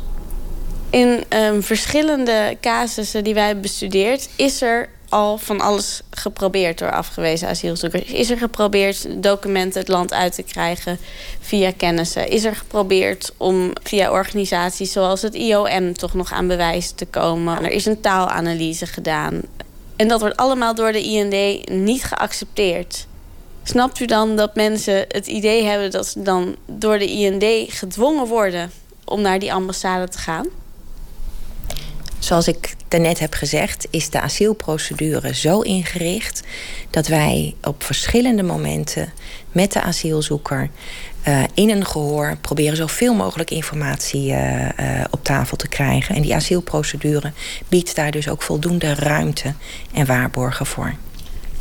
In um, verschillende casussen die wij hebben bestudeerd, is er al van alles geprobeerd door afgewezen asielzoekers. Is er geprobeerd documenten het land uit te krijgen via kennissen? Is er geprobeerd om via organisaties zoals het IOM toch nog aan bewijs te komen? Er is een taalanalyse gedaan. En dat wordt allemaal door de IND niet geaccepteerd. Snapt u dan dat mensen het idee hebben dat ze dan door de IND gedwongen worden om naar die ambassade te gaan? Zoals ik daarnet heb gezegd, is de asielprocedure zo ingericht dat wij op verschillende momenten met de asielzoeker uh, in een gehoor proberen zoveel mogelijk informatie uh, uh, op tafel te krijgen. En die asielprocedure biedt daar dus ook voldoende ruimte en waarborgen voor.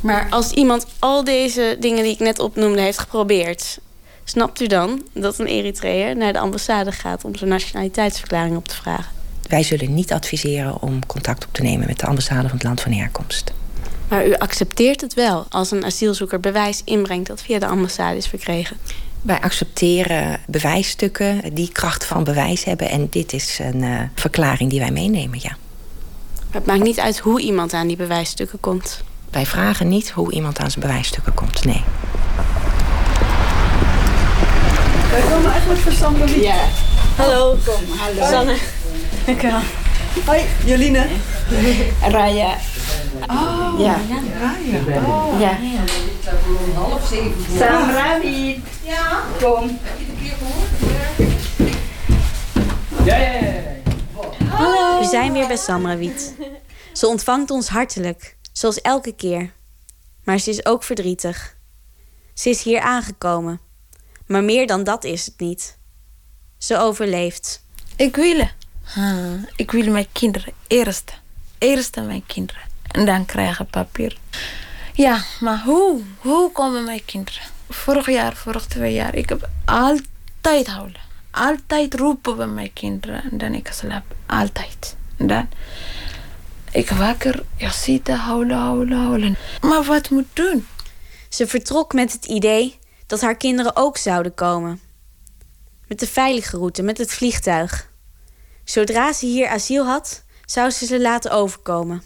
Maar als iemand al deze dingen die ik net opnoemde heeft geprobeerd, snapt u dan dat een Eritreër naar de ambassade gaat om zijn nationaliteitsverklaring op te vragen? Wij zullen niet adviseren om contact op te nemen met de ambassade van het land van herkomst. Maar u accepteert het wel als een asielzoeker bewijs inbrengt dat via de ambassade is verkregen? Wij accepteren bewijsstukken die kracht van bewijs hebben. En dit is een uh, verklaring die wij meenemen, ja. het maakt niet uit hoe iemand aan die bewijsstukken komt. Wij vragen niet hoe iemand aan zijn bewijsstukken komt, nee. Wij komen eigenlijk voor Sanne Ja. Hallo. Kom, hallo. Sanne. Dankjewel. Hoi, Joline. Raya. Oh, ja. Raya. Oh. Ja. Half zeven. Ja. Kom. Ja, ja, ja. Hallo. We zijn weer bij Samrawiet. Ze ontvangt ons hartelijk, zoals elke keer. Maar ze is ook verdrietig. Ze is hier aangekomen. Maar meer dan dat is het niet. Ze overleeft. Ik ik wil mijn kinderen eerst. Eerst mijn kinderen. En dan krijgen papier. Ja, maar hoe? Hoe komen mijn kinderen? Vorig jaar, vorig twee jaar. Ik heb altijd houden. Altijd roepen bij mijn kinderen. En dan ik slaap. Altijd. En dan... Ik wakker. Ja, zitten, houden, houden, houden. Maar wat moet doen? Ze vertrok met het idee dat haar kinderen ook zouden komen. Met de veilige route, met het vliegtuig. Zodra ze hier asiel had, zou ze ze laten overkomen.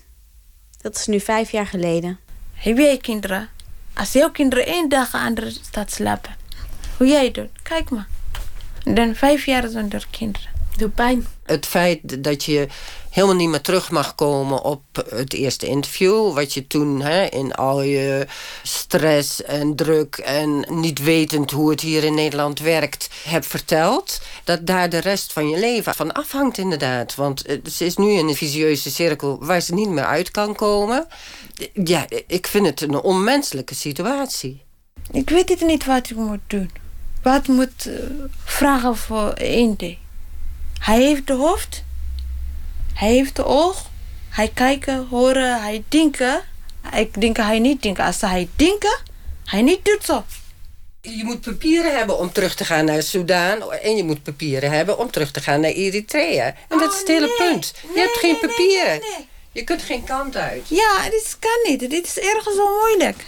Dat is nu vijf jaar geleden. Heb jij kinderen? Als kinderen één dag aan de stad slapen, hoe jij doet, kijk maar. Dan vijf jaar zonder kinderen. Doe pijn. Het feit dat je helemaal niet meer terug mag komen op het eerste interview. Wat je toen hè, in al je stress en druk en niet wetend hoe het hier in Nederland werkt, hebt verteld. Dat daar de rest van je leven van afhangt, inderdaad. Want ze is nu in een visieuze cirkel waar ze niet meer uit kan komen. Ja, ik vind het een onmenselijke situatie. Ik weet het niet wat ik moet doen. Wat moet uh, vragen voor één ding. Hij heeft de hoofd. Hij heeft de oog. Hij kijken, horen, hij denken. Ik denk hij niet denken. Als hij denken, hij niet doet zo. Je moet papieren hebben om terug te gaan naar Soudaan. En je moet papieren hebben om terug te gaan naar Eritrea. En dat is het hele punt. Je hebt geen papieren. Je kunt geen kant uit. Ja, dit kan niet. Dit is ergens zo moeilijk.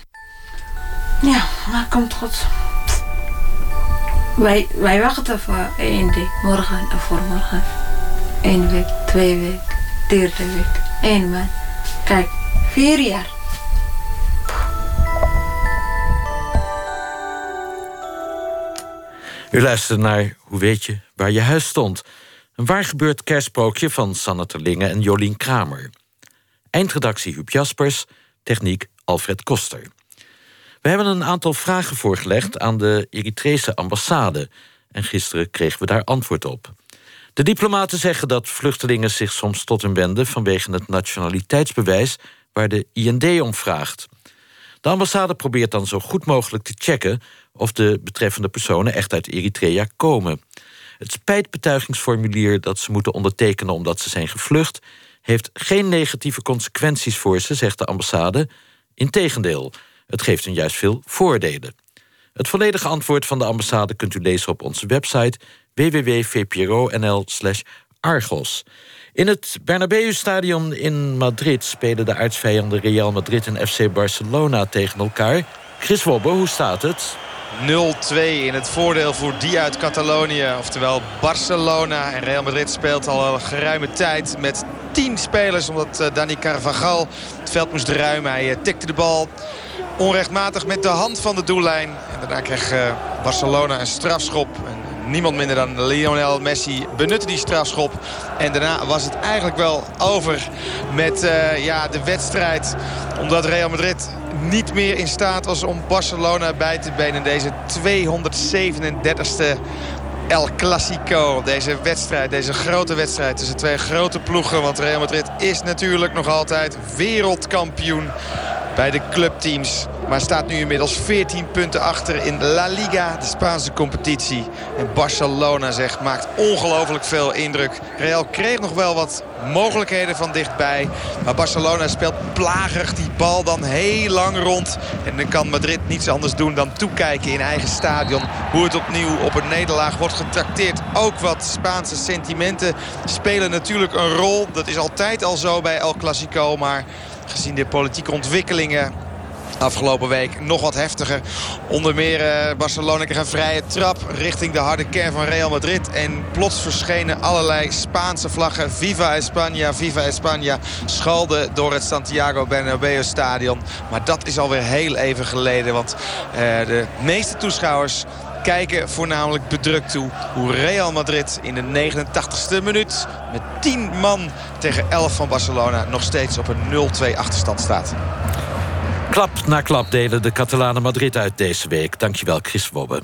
Ja, maar komt goed. Wij, wij wachten voor één dag. Morgen en voor morgen. Eén week, twee weken, derde week, één maand. Kijk, vier jaar. U luistert naar Hoe weet je waar je huis stond? Een waar gebeurd kerstsprookje van Sanne Terlinge en Jolien Kramer. Eindredactie Huub Jaspers, techniek Alfred Koster. We hebben een aantal vragen voorgelegd aan de Eritrese ambassade. En gisteren kregen we daar antwoord op. De diplomaten zeggen dat vluchtelingen zich soms tot hun wenden vanwege het nationaliteitsbewijs waar de IND om vraagt. De ambassade probeert dan zo goed mogelijk te checken of de betreffende personen echt uit Eritrea komen. Het spijtbetuigingsformulier dat ze moeten ondertekenen omdat ze zijn gevlucht, heeft geen negatieve consequenties voor ze, zegt de ambassade. Integendeel, het geeft hen juist veel voordelen. Het volledige antwoord van de ambassade kunt u lezen op onze website www.vpro.nl/argos. In het Bernabeu-stadion in Madrid spelen de aartsvijanden Real Madrid en FC Barcelona tegen elkaar. Chris Wobbe, hoe staat het? 0-2 in het voordeel voor die uit Catalonië. Oftewel Barcelona. En Real Madrid speelt al een geruime tijd met 10 spelers. Omdat uh, Dani Carvajal het veld moest ruimen. Hij uh, tikte de bal onrechtmatig met de hand van de doellijn. En daarna kreeg uh, Barcelona een strafschop. En niemand minder dan Lionel Messi benutte die strafschop. En daarna was het eigenlijk wel over met uh, ja, de wedstrijd. Omdat Real Madrid niet meer in staat was om Barcelona bij te benen. Deze 237ste El Clasico. Deze wedstrijd, deze grote wedstrijd tussen twee grote ploegen. Want Real Madrid is natuurlijk nog altijd wereldkampioen bij de clubteams. Maar staat nu inmiddels 14 punten achter in La Liga, de Spaanse competitie. En Barcelona zegt, maakt ongelooflijk veel indruk. Real kreeg nog wel wat mogelijkheden van dichtbij. Maar Barcelona speelt plagerig die bal dan heel lang rond. En dan kan Madrid niets anders doen dan toekijken in eigen stadion. Hoe het opnieuw op een nederlaag wordt getrakteerd. Ook wat Spaanse sentimenten spelen natuurlijk een rol. Dat is altijd al zo bij El Clasico. Maar gezien de politieke ontwikkelingen afgelopen week nog wat heftiger. Onder meer uh, Barcelona kreeg een vrije trap richting de harde kern van Real Madrid. En plots verschenen allerlei Spaanse vlaggen. Viva España, Viva España. Schalden door het Santiago Bernabeu stadion. Maar dat is alweer heel even geleden. Want uh, de meeste toeschouwers kijken voornamelijk bedrukt toe hoe Real Madrid in de 89ste minuut met 10 man tegen 11 van Barcelona nog steeds op een 0-2 achterstand staat. Klap na klap delen de Catalanen Madrid uit deze week. Dankjewel, Chris Wobbe.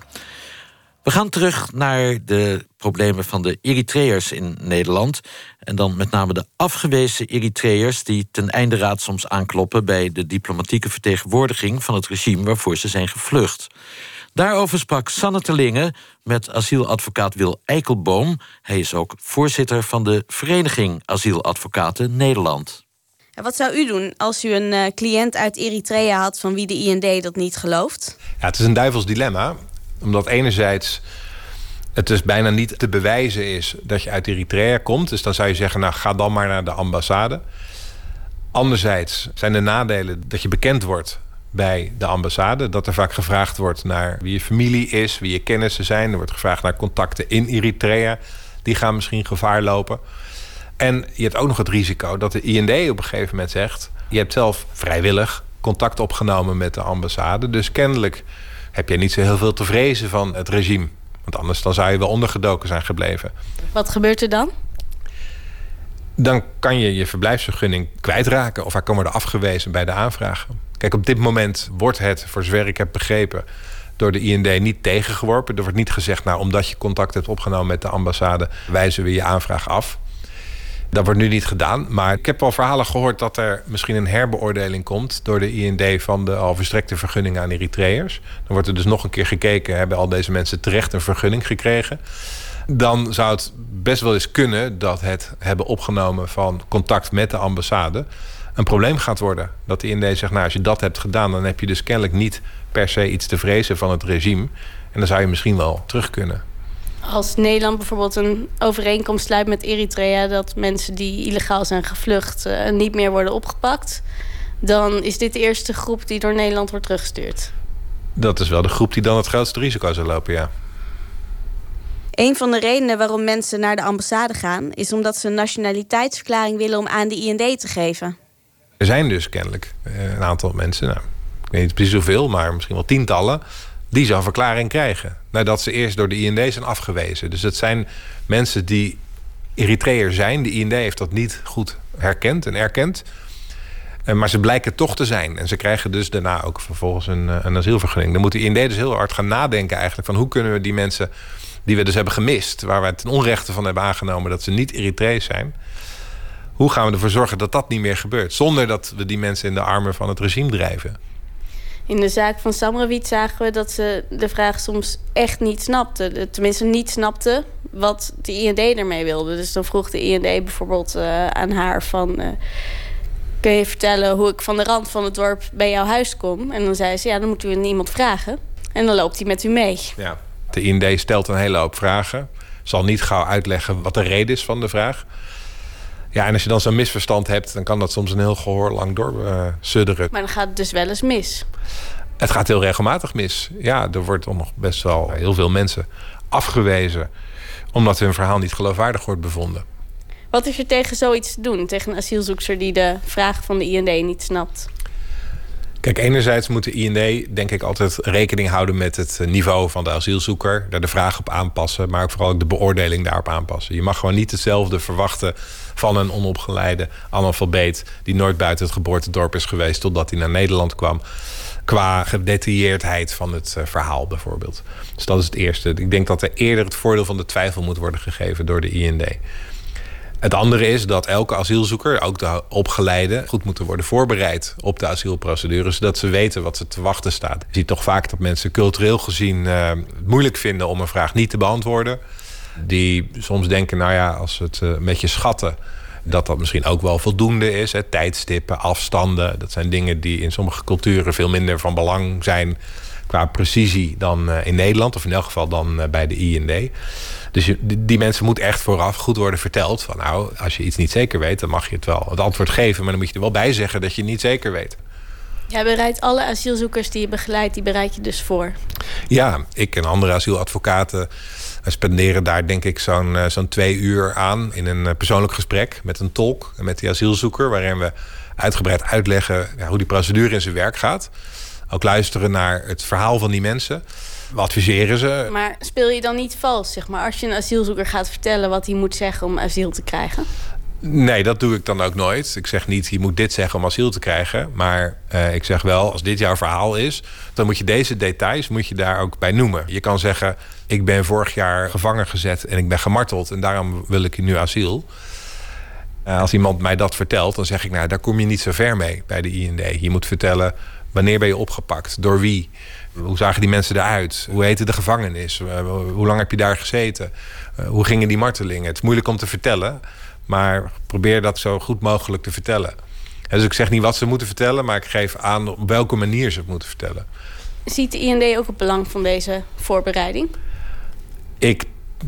We gaan terug naar de problemen van de Eritreërs in Nederland. En dan met name de afgewezen Eritreërs... die ten einde raad soms aankloppen... bij de diplomatieke vertegenwoordiging van het regime... waarvoor ze zijn gevlucht. Daarover sprak Sanne Terlingen met asieladvocaat Wil Eikelboom. Hij is ook voorzitter van de Vereniging Asieladvocaten Nederland. Wat zou u doen als u een uh, cliënt uit Eritrea had van wie de IND dat niet gelooft? Ja, het is een duivels dilemma. Omdat enerzijds het dus bijna niet te bewijzen is dat je uit Eritrea komt. Dus dan zou je zeggen, nou ga dan maar naar de ambassade. Anderzijds zijn de nadelen dat je bekend wordt bij de ambassade. Dat er vaak gevraagd wordt naar wie je familie is, wie je kennissen zijn. Er wordt gevraagd naar contacten in Eritrea. Die gaan misschien gevaar lopen. En je hebt ook nog het risico dat de IND op een gegeven moment zegt... je hebt zelf vrijwillig contact opgenomen met de ambassade. Dus kennelijk heb jij niet zo heel veel te vrezen van het regime. Want anders dan zou je wel ondergedoken zijn gebleven. Wat gebeurt er dan? Dan kan je je verblijfsvergunning kwijtraken... of hij kan worden afgewezen bij de aanvraag. Kijk, op dit moment wordt het, voor zover ik heb begrepen... door de IND niet tegengeworpen. Er wordt niet gezegd, nou, omdat je contact hebt opgenomen met de ambassade... wijzen we je aanvraag af. Dat wordt nu niet gedaan. Maar ik heb al verhalen gehoord dat er misschien een herbeoordeling komt door de IND van de al verstrekte vergunningen aan Eritreërs. Dan wordt er dus nog een keer gekeken: hebben al deze mensen terecht een vergunning gekregen? Dan zou het best wel eens kunnen dat het hebben opgenomen van contact met de ambassade een probleem gaat worden. Dat de IND zegt: Nou, als je dat hebt gedaan, dan heb je dus kennelijk niet per se iets te vrezen van het regime. En dan zou je misschien wel terug kunnen als Nederland bijvoorbeeld een overeenkomst sluit met Eritrea dat mensen die illegaal zijn gevlucht uh, niet meer worden opgepakt, dan is dit de eerste groep die door Nederland wordt teruggestuurd. Dat is wel de groep die dan het grootste risico zou lopen, ja. Een van de redenen waarom mensen naar de ambassade gaan, is omdat ze een nationaliteitsverklaring willen om aan de IND te geven. Er zijn dus kennelijk eh, een aantal mensen, nou, ik weet niet precies hoeveel, maar misschien wel tientallen, die zo'n verklaring krijgen. Nadat ze eerst door de IND zijn afgewezen. Dus het zijn mensen die Eritreër zijn. De IND heeft dat niet goed herkend en erkend. Eh, maar ze blijken toch te zijn. En ze krijgen dus daarna ook vervolgens een, eh, een asielvergunning. Dan moet de IND dus heel hard gaan nadenken eigenlijk... van hoe kunnen we die mensen die we dus hebben gemist... waar wij ten onrechte van hebben aangenomen dat ze niet Eritreërs zijn... hoe gaan we ervoor zorgen dat dat niet meer gebeurt... zonder dat we die mensen in de armen van het regime drijven in de zaak van Samrawit zagen we dat ze de vraag soms echt niet snapte. Tenminste, niet snapte wat de IND ermee wilde. Dus dan vroeg de IND bijvoorbeeld uh, aan haar van... Uh, kun je vertellen hoe ik van de rand van het dorp bij jouw huis kom? En dan zei ze, ja, dan moet u iemand vragen. En dan loopt hij met u mee. Ja. De IND stelt een hele hoop vragen. Zal niet gauw uitleggen wat de reden is van de vraag. Ja, en als je dan zo'n misverstand hebt, dan kan dat soms een heel gehoor lang doorsudderen. maar dan gaat het dus wel eens mis. Het gaat heel regelmatig mis. Ja, er wordt nog best wel heel veel mensen afgewezen omdat hun verhaal niet geloofwaardig wordt bevonden. Wat is er tegen zoiets te doen? Tegen een asielzoeker die de vragen van de IND niet snapt? Kijk, enerzijds moet de IND denk ik altijd rekening houden met het niveau van de asielzoeker. Daar de vraag op aanpassen, maar ook vooral ook de beoordeling daarop aanpassen. Je mag gewoon niet hetzelfde verwachten van een onopgeleide analfabeet... die nooit buiten het geboortedorp is geweest totdat hij naar Nederland kwam qua gedetailleerdheid van het eh, verhaal bijvoorbeeld. Dus dat is het eerste. Ik denk dat er eerder het voordeel van de twijfel moet worden gegeven door de IND. Het andere is dat elke asielzoeker, ook de opgeleide, goed moeten worden voorbereid op de asielprocedure, zodat ze weten wat ze te wachten staat. Je ziet toch vaak dat mensen cultureel gezien uh, het moeilijk vinden om een vraag niet te beantwoorden. Die soms denken, nou ja, als het uh, een beetje schatten, dat dat misschien ook wel voldoende is. Hè. Tijdstippen, afstanden, dat zijn dingen die in sommige culturen veel minder van belang zijn qua precisie dan uh, in Nederland, of in elk geval dan bij de IND. Dus je, die mensen moeten echt vooraf goed worden verteld. Van nou, als je iets niet zeker weet, dan mag je het wel het antwoord geven. Maar dan moet je er wel bij zeggen dat je het niet zeker weet. Jij bereidt alle asielzoekers die je begeleidt, die bereid je dus voor? Ja, ik en andere asieladvocaten spenderen daar denk ik zo'n zo'n twee uur aan... in een persoonlijk gesprek met een tolk en met die asielzoeker... waarin we uitgebreid uitleggen ja, hoe die procedure in zijn werk gaat. Ook luisteren naar het verhaal van die mensen... We adviseren ze. Maar speel je dan niet vals, zeg maar, als je een asielzoeker gaat vertellen wat hij moet zeggen om asiel te krijgen? Nee, dat doe ik dan ook nooit. Ik zeg niet, je moet dit zeggen om asiel te krijgen. Maar uh, ik zeg wel, als dit jouw verhaal is... dan moet je deze details moet je daar ook bij noemen. Je kan zeggen, ik ben vorig jaar gevangen gezet... en ik ben gemarteld en daarom wil ik nu asiel. Uh, als iemand mij dat vertelt, dan zeg ik... nou, daar kom je niet zo ver mee bij de IND. Je moet vertellen, wanneer ben je opgepakt? Door wie? Hoe zagen die mensen eruit? Hoe heette de gevangenis? Hoe lang heb je daar gezeten? Hoe gingen die martelingen? Het is moeilijk om te vertellen, maar probeer dat zo goed mogelijk te vertellen. Dus ik zeg niet wat ze moeten vertellen, maar ik geef aan op welke manier ze het moeten vertellen. Ziet de IND ook het belang van deze voorbereiding? Ik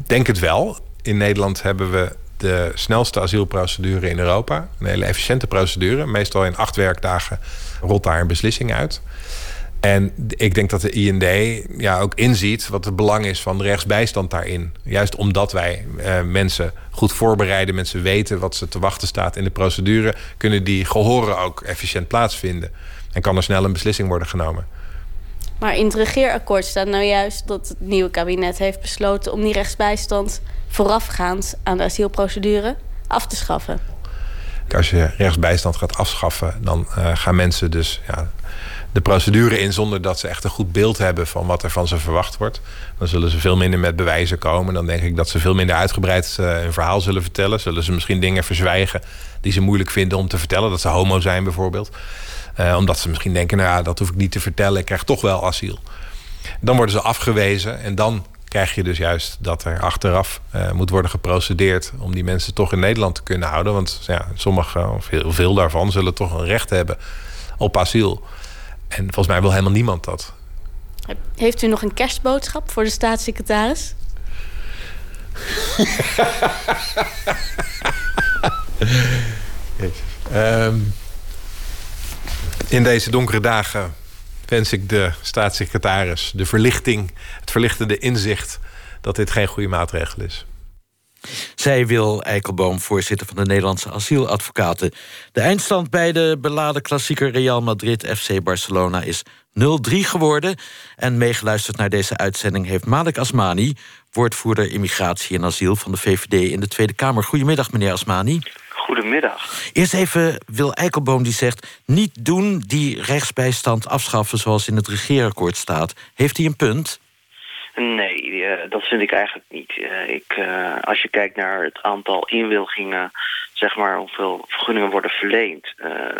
denk het wel. In Nederland hebben we de snelste asielprocedure in Europa. Een hele efficiënte procedure. Meestal in acht werkdagen rolt daar een beslissing uit. En ik denk dat de IND ja, ook inziet wat het belang is van rechtsbijstand daarin. Juist omdat wij uh, mensen goed voorbereiden, mensen weten wat ze te wachten staat in de procedure, kunnen die gehoren ook efficiënt plaatsvinden. En kan er snel een beslissing worden genomen. Maar in het regeerakkoord staat nou juist dat het nieuwe kabinet heeft besloten om die rechtsbijstand voorafgaand aan de asielprocedure af te schaffen. Als je rechtsbijstand gaat afschaffen, dan uh, gaan mensen dus ja, de procedure in zonder dat ze echt een goed beeld hebben van wat er van ze verwacht wordt. Dan zullen ze veel minder met bewijzen komen. Dan denk ik dat ze veel minder uitgebreid uh, hun verhaal zullen vertellen. Zullen ze misschien dingen verzwijgen die ze moeilijk vinden om te vertellen. Dat ze homo zijn bijvoorbeeld. Uh, omdat ze misschien denken, nou ja, dat hoef ik niet te vertellen. Ik krijg toch wel asiel. Dan worden ze afgewezen en dan krijg je dus juist dat er achteraf uh, moet worden geprocedeerd om die mensen toch in Nederland te kunnen houden. Want ja, sommige, of heel veel daarvan, zullen toch een recht hebben op asiel. En volgens mij wil helemaal niemand dat. Heeft u nog een kerstboodschap voor de staatssecretaris? um, [LAUGHS] in deze donkere dagen wens ik de staatssecretaris de verlichting, het verlichtende inzicht dat dit geen goede maatregel is. Zij wil Eikelboom, voorzitter van de Nederlandse asieladvocaten. De eindstand bij de beladen klassieker Real Madrid FC Barcelona is 0-3 geworden. En meegeluisterd naar deze uitzending heeft Malik Asmani, woordvoerder immigratie en asiel van de VVD in de Tweede Kamer. Goedemiddag, meneer Asmani. Goedemiddag. Eerst even Wil Eikelboom die zegt... niet doen die rechtsbijstand afschaffen zoals in het regeerakkoord staat. Heeft hij een punt? Nee, uh, dat vind ik eigenlijk niet. Uh, ik, uh, als je kijkt naar het aantal inwilgingen, zeg maar hoeveel vergunningen worden verleend,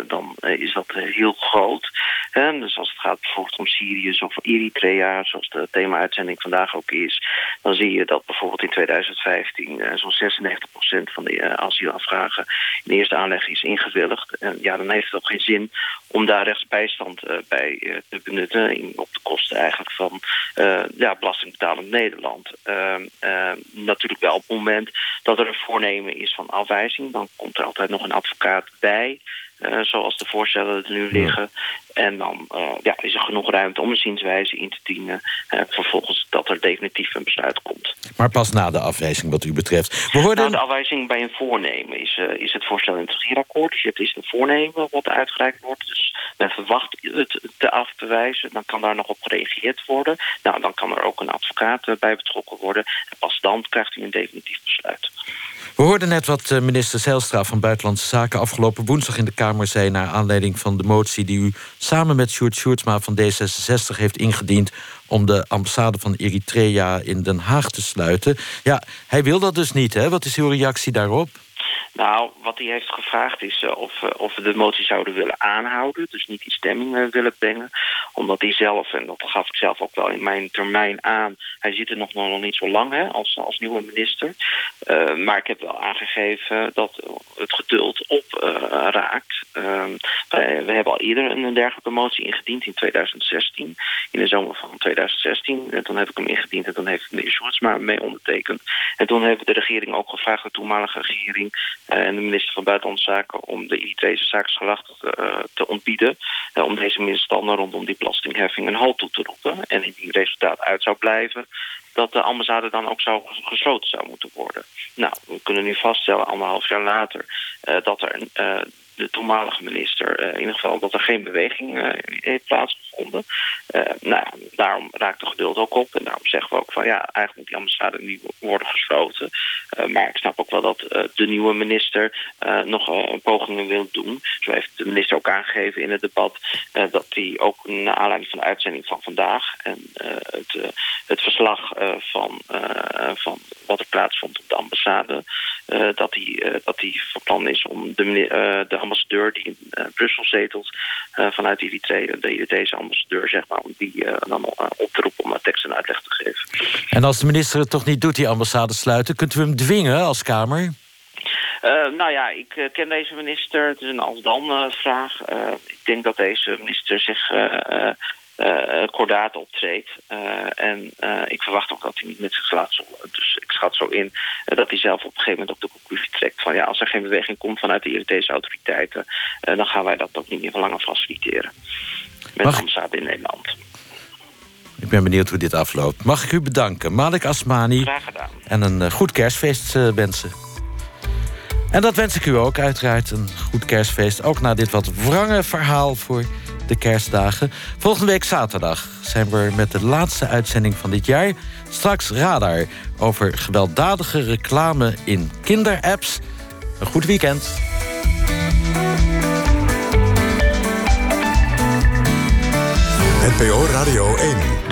dan is dat heel groot. Dus als het gaat bijvoorbeeld om Syriërs of Eritrea, zoals de thema-uitzending vandaag ook is, dan zie je dat bijvoorbeeld in 2015 uh, zo'n 96% van de asielaanvragen in eerste aanleg is ingewilligd. En ja, dan heeft het ook geen zin om daar rechtsbijstand bij te benutten op de kosten eigenlijk van ja, belastingbetalend Nederland. natuurlijk wel op het moment dat er een voornemen is van afwijzing, dan komt er altijd nog een advocaat bij. Uh, zoals de voorstellen er nu liggen. En dan uh, ja, is er genoeg ruimte om een zienswijze in te dienen. Uh, vervolgens dat er definitief een besluit komt. Maar pas na de afwijzing wat u betreft. We hoorden... Na de afwijzing bij een voornemen is, is het voorstel in het regeerakkoord. Dus je hebt eerst een voornemen wat uitgereikt wordt. Dus men verwacht het te af te wijzen. Dan kan daar nog op gereageerd worden. Nou, dan kan er ook een advocaat bij betrokken worden. En pas dan krijgt u een definitief besluit. We hoorden net wat minister Zijlstra van Buitenlandse Zaken afgelopen woensdag in de Kamer zei naar aanleiding van de motie die u samen met Sjoerd Sjoerdsma van D66 heeft ingediend om de ambassade van Eritrea in Den Haag te sluiten. Ja, hij wil dat dus niet, hè? Wat is uw reactie daarop? Nou, wat hij heeft gevraagd is uh, of, uh, of we de motie zouden willen aanhouden. Dus niet in stemming uh, willen brengen. Omdat hij zelf, en dat gaf ik zelf ook wel in mijn termijn aan... hij zit er nog, nog niet zo lang hè, als, als nieuwe minister. maar ik heb wel aangegeven dat het geduld op raakt. we hebben al eerder een dergelijke motie ingediend in 2016. In de zomer van 2016. En toen heb ik hem ingediend en dan heeft meneer Sjoerdsma mee ondertekend. En toen heeft de regering ook gevraagd, de toenmalige regering en de minister van Buitenlandse Zaken om de Eritrese uh, te ontbieden. Uh, om deze misstanden rondom die belastingheffing een halt toe te roepen. En indien resultaat uit zou blijven, dat de ambassade dan ook zou gesloten zou moeten worden. Nou, we kunnen nu vaststellen, anderhalf jaar later, dat er de toenmalige minister in ieder geval dat er geen beweging uh, heeft plaatsgevonden. Uh, nou, daarom raakt de geduld ook op. En daarom zeggen we ook van ja, eigenlijk moet die ambassade nu worden gesloten. maar ik snap ook wel dat de nieuwe minister nog pogingen wil doen. Zo heeft de minister ook aangegeven in het debat dat hij ook naar aanleiding van de uitzending van vandaag en het, het verslag van, van wat er plaatsvond op de ambassade, dat hij dat hij van plan is om de, de ambassadeur die in Brussel zetelt vanuit Eritrea, de Eritrese ambassadeur, zeg maar, om die uh, dan op te roepen om tekst en uitleg te geven. En als de minister het toch niet doet, die ambassade sluiten, kunt u hem dwingen als Kamer? Uh, nou ja, ik uh, ken deze minister. Het is een als-dan-vraag. Uh, ik denk dat deze minister zich kordaat optreedt. En ik verwacht ook dat hij niet met zich laat zollen. Dus ik schat zo in dat hij zelf op een gegeven moment ook de conclusie trekt van ja, als er geen beweging komt vanuit de Europese autoriteiten, dan gaan wij dat ook niet meer langer faciliteren. Met Mag... de ambassade in Nederland. Ik ben benieuwd hoe dit afloopt. Mag ik u bedanken, Malik Asmani. Graag gedaan. En een goed kerstfeest wensen. En dat wens ik u ook, uiteraard. Een goed kerstfeest. Ook na dit wat wrange verhaal voor de kerstdagen. Volgende week zaterdag zijn we met de laatste uitzending van dit jaar. Straks Radar over gewelddadige reclame in kinderapps. Een goed weekend. NPO Radio 1.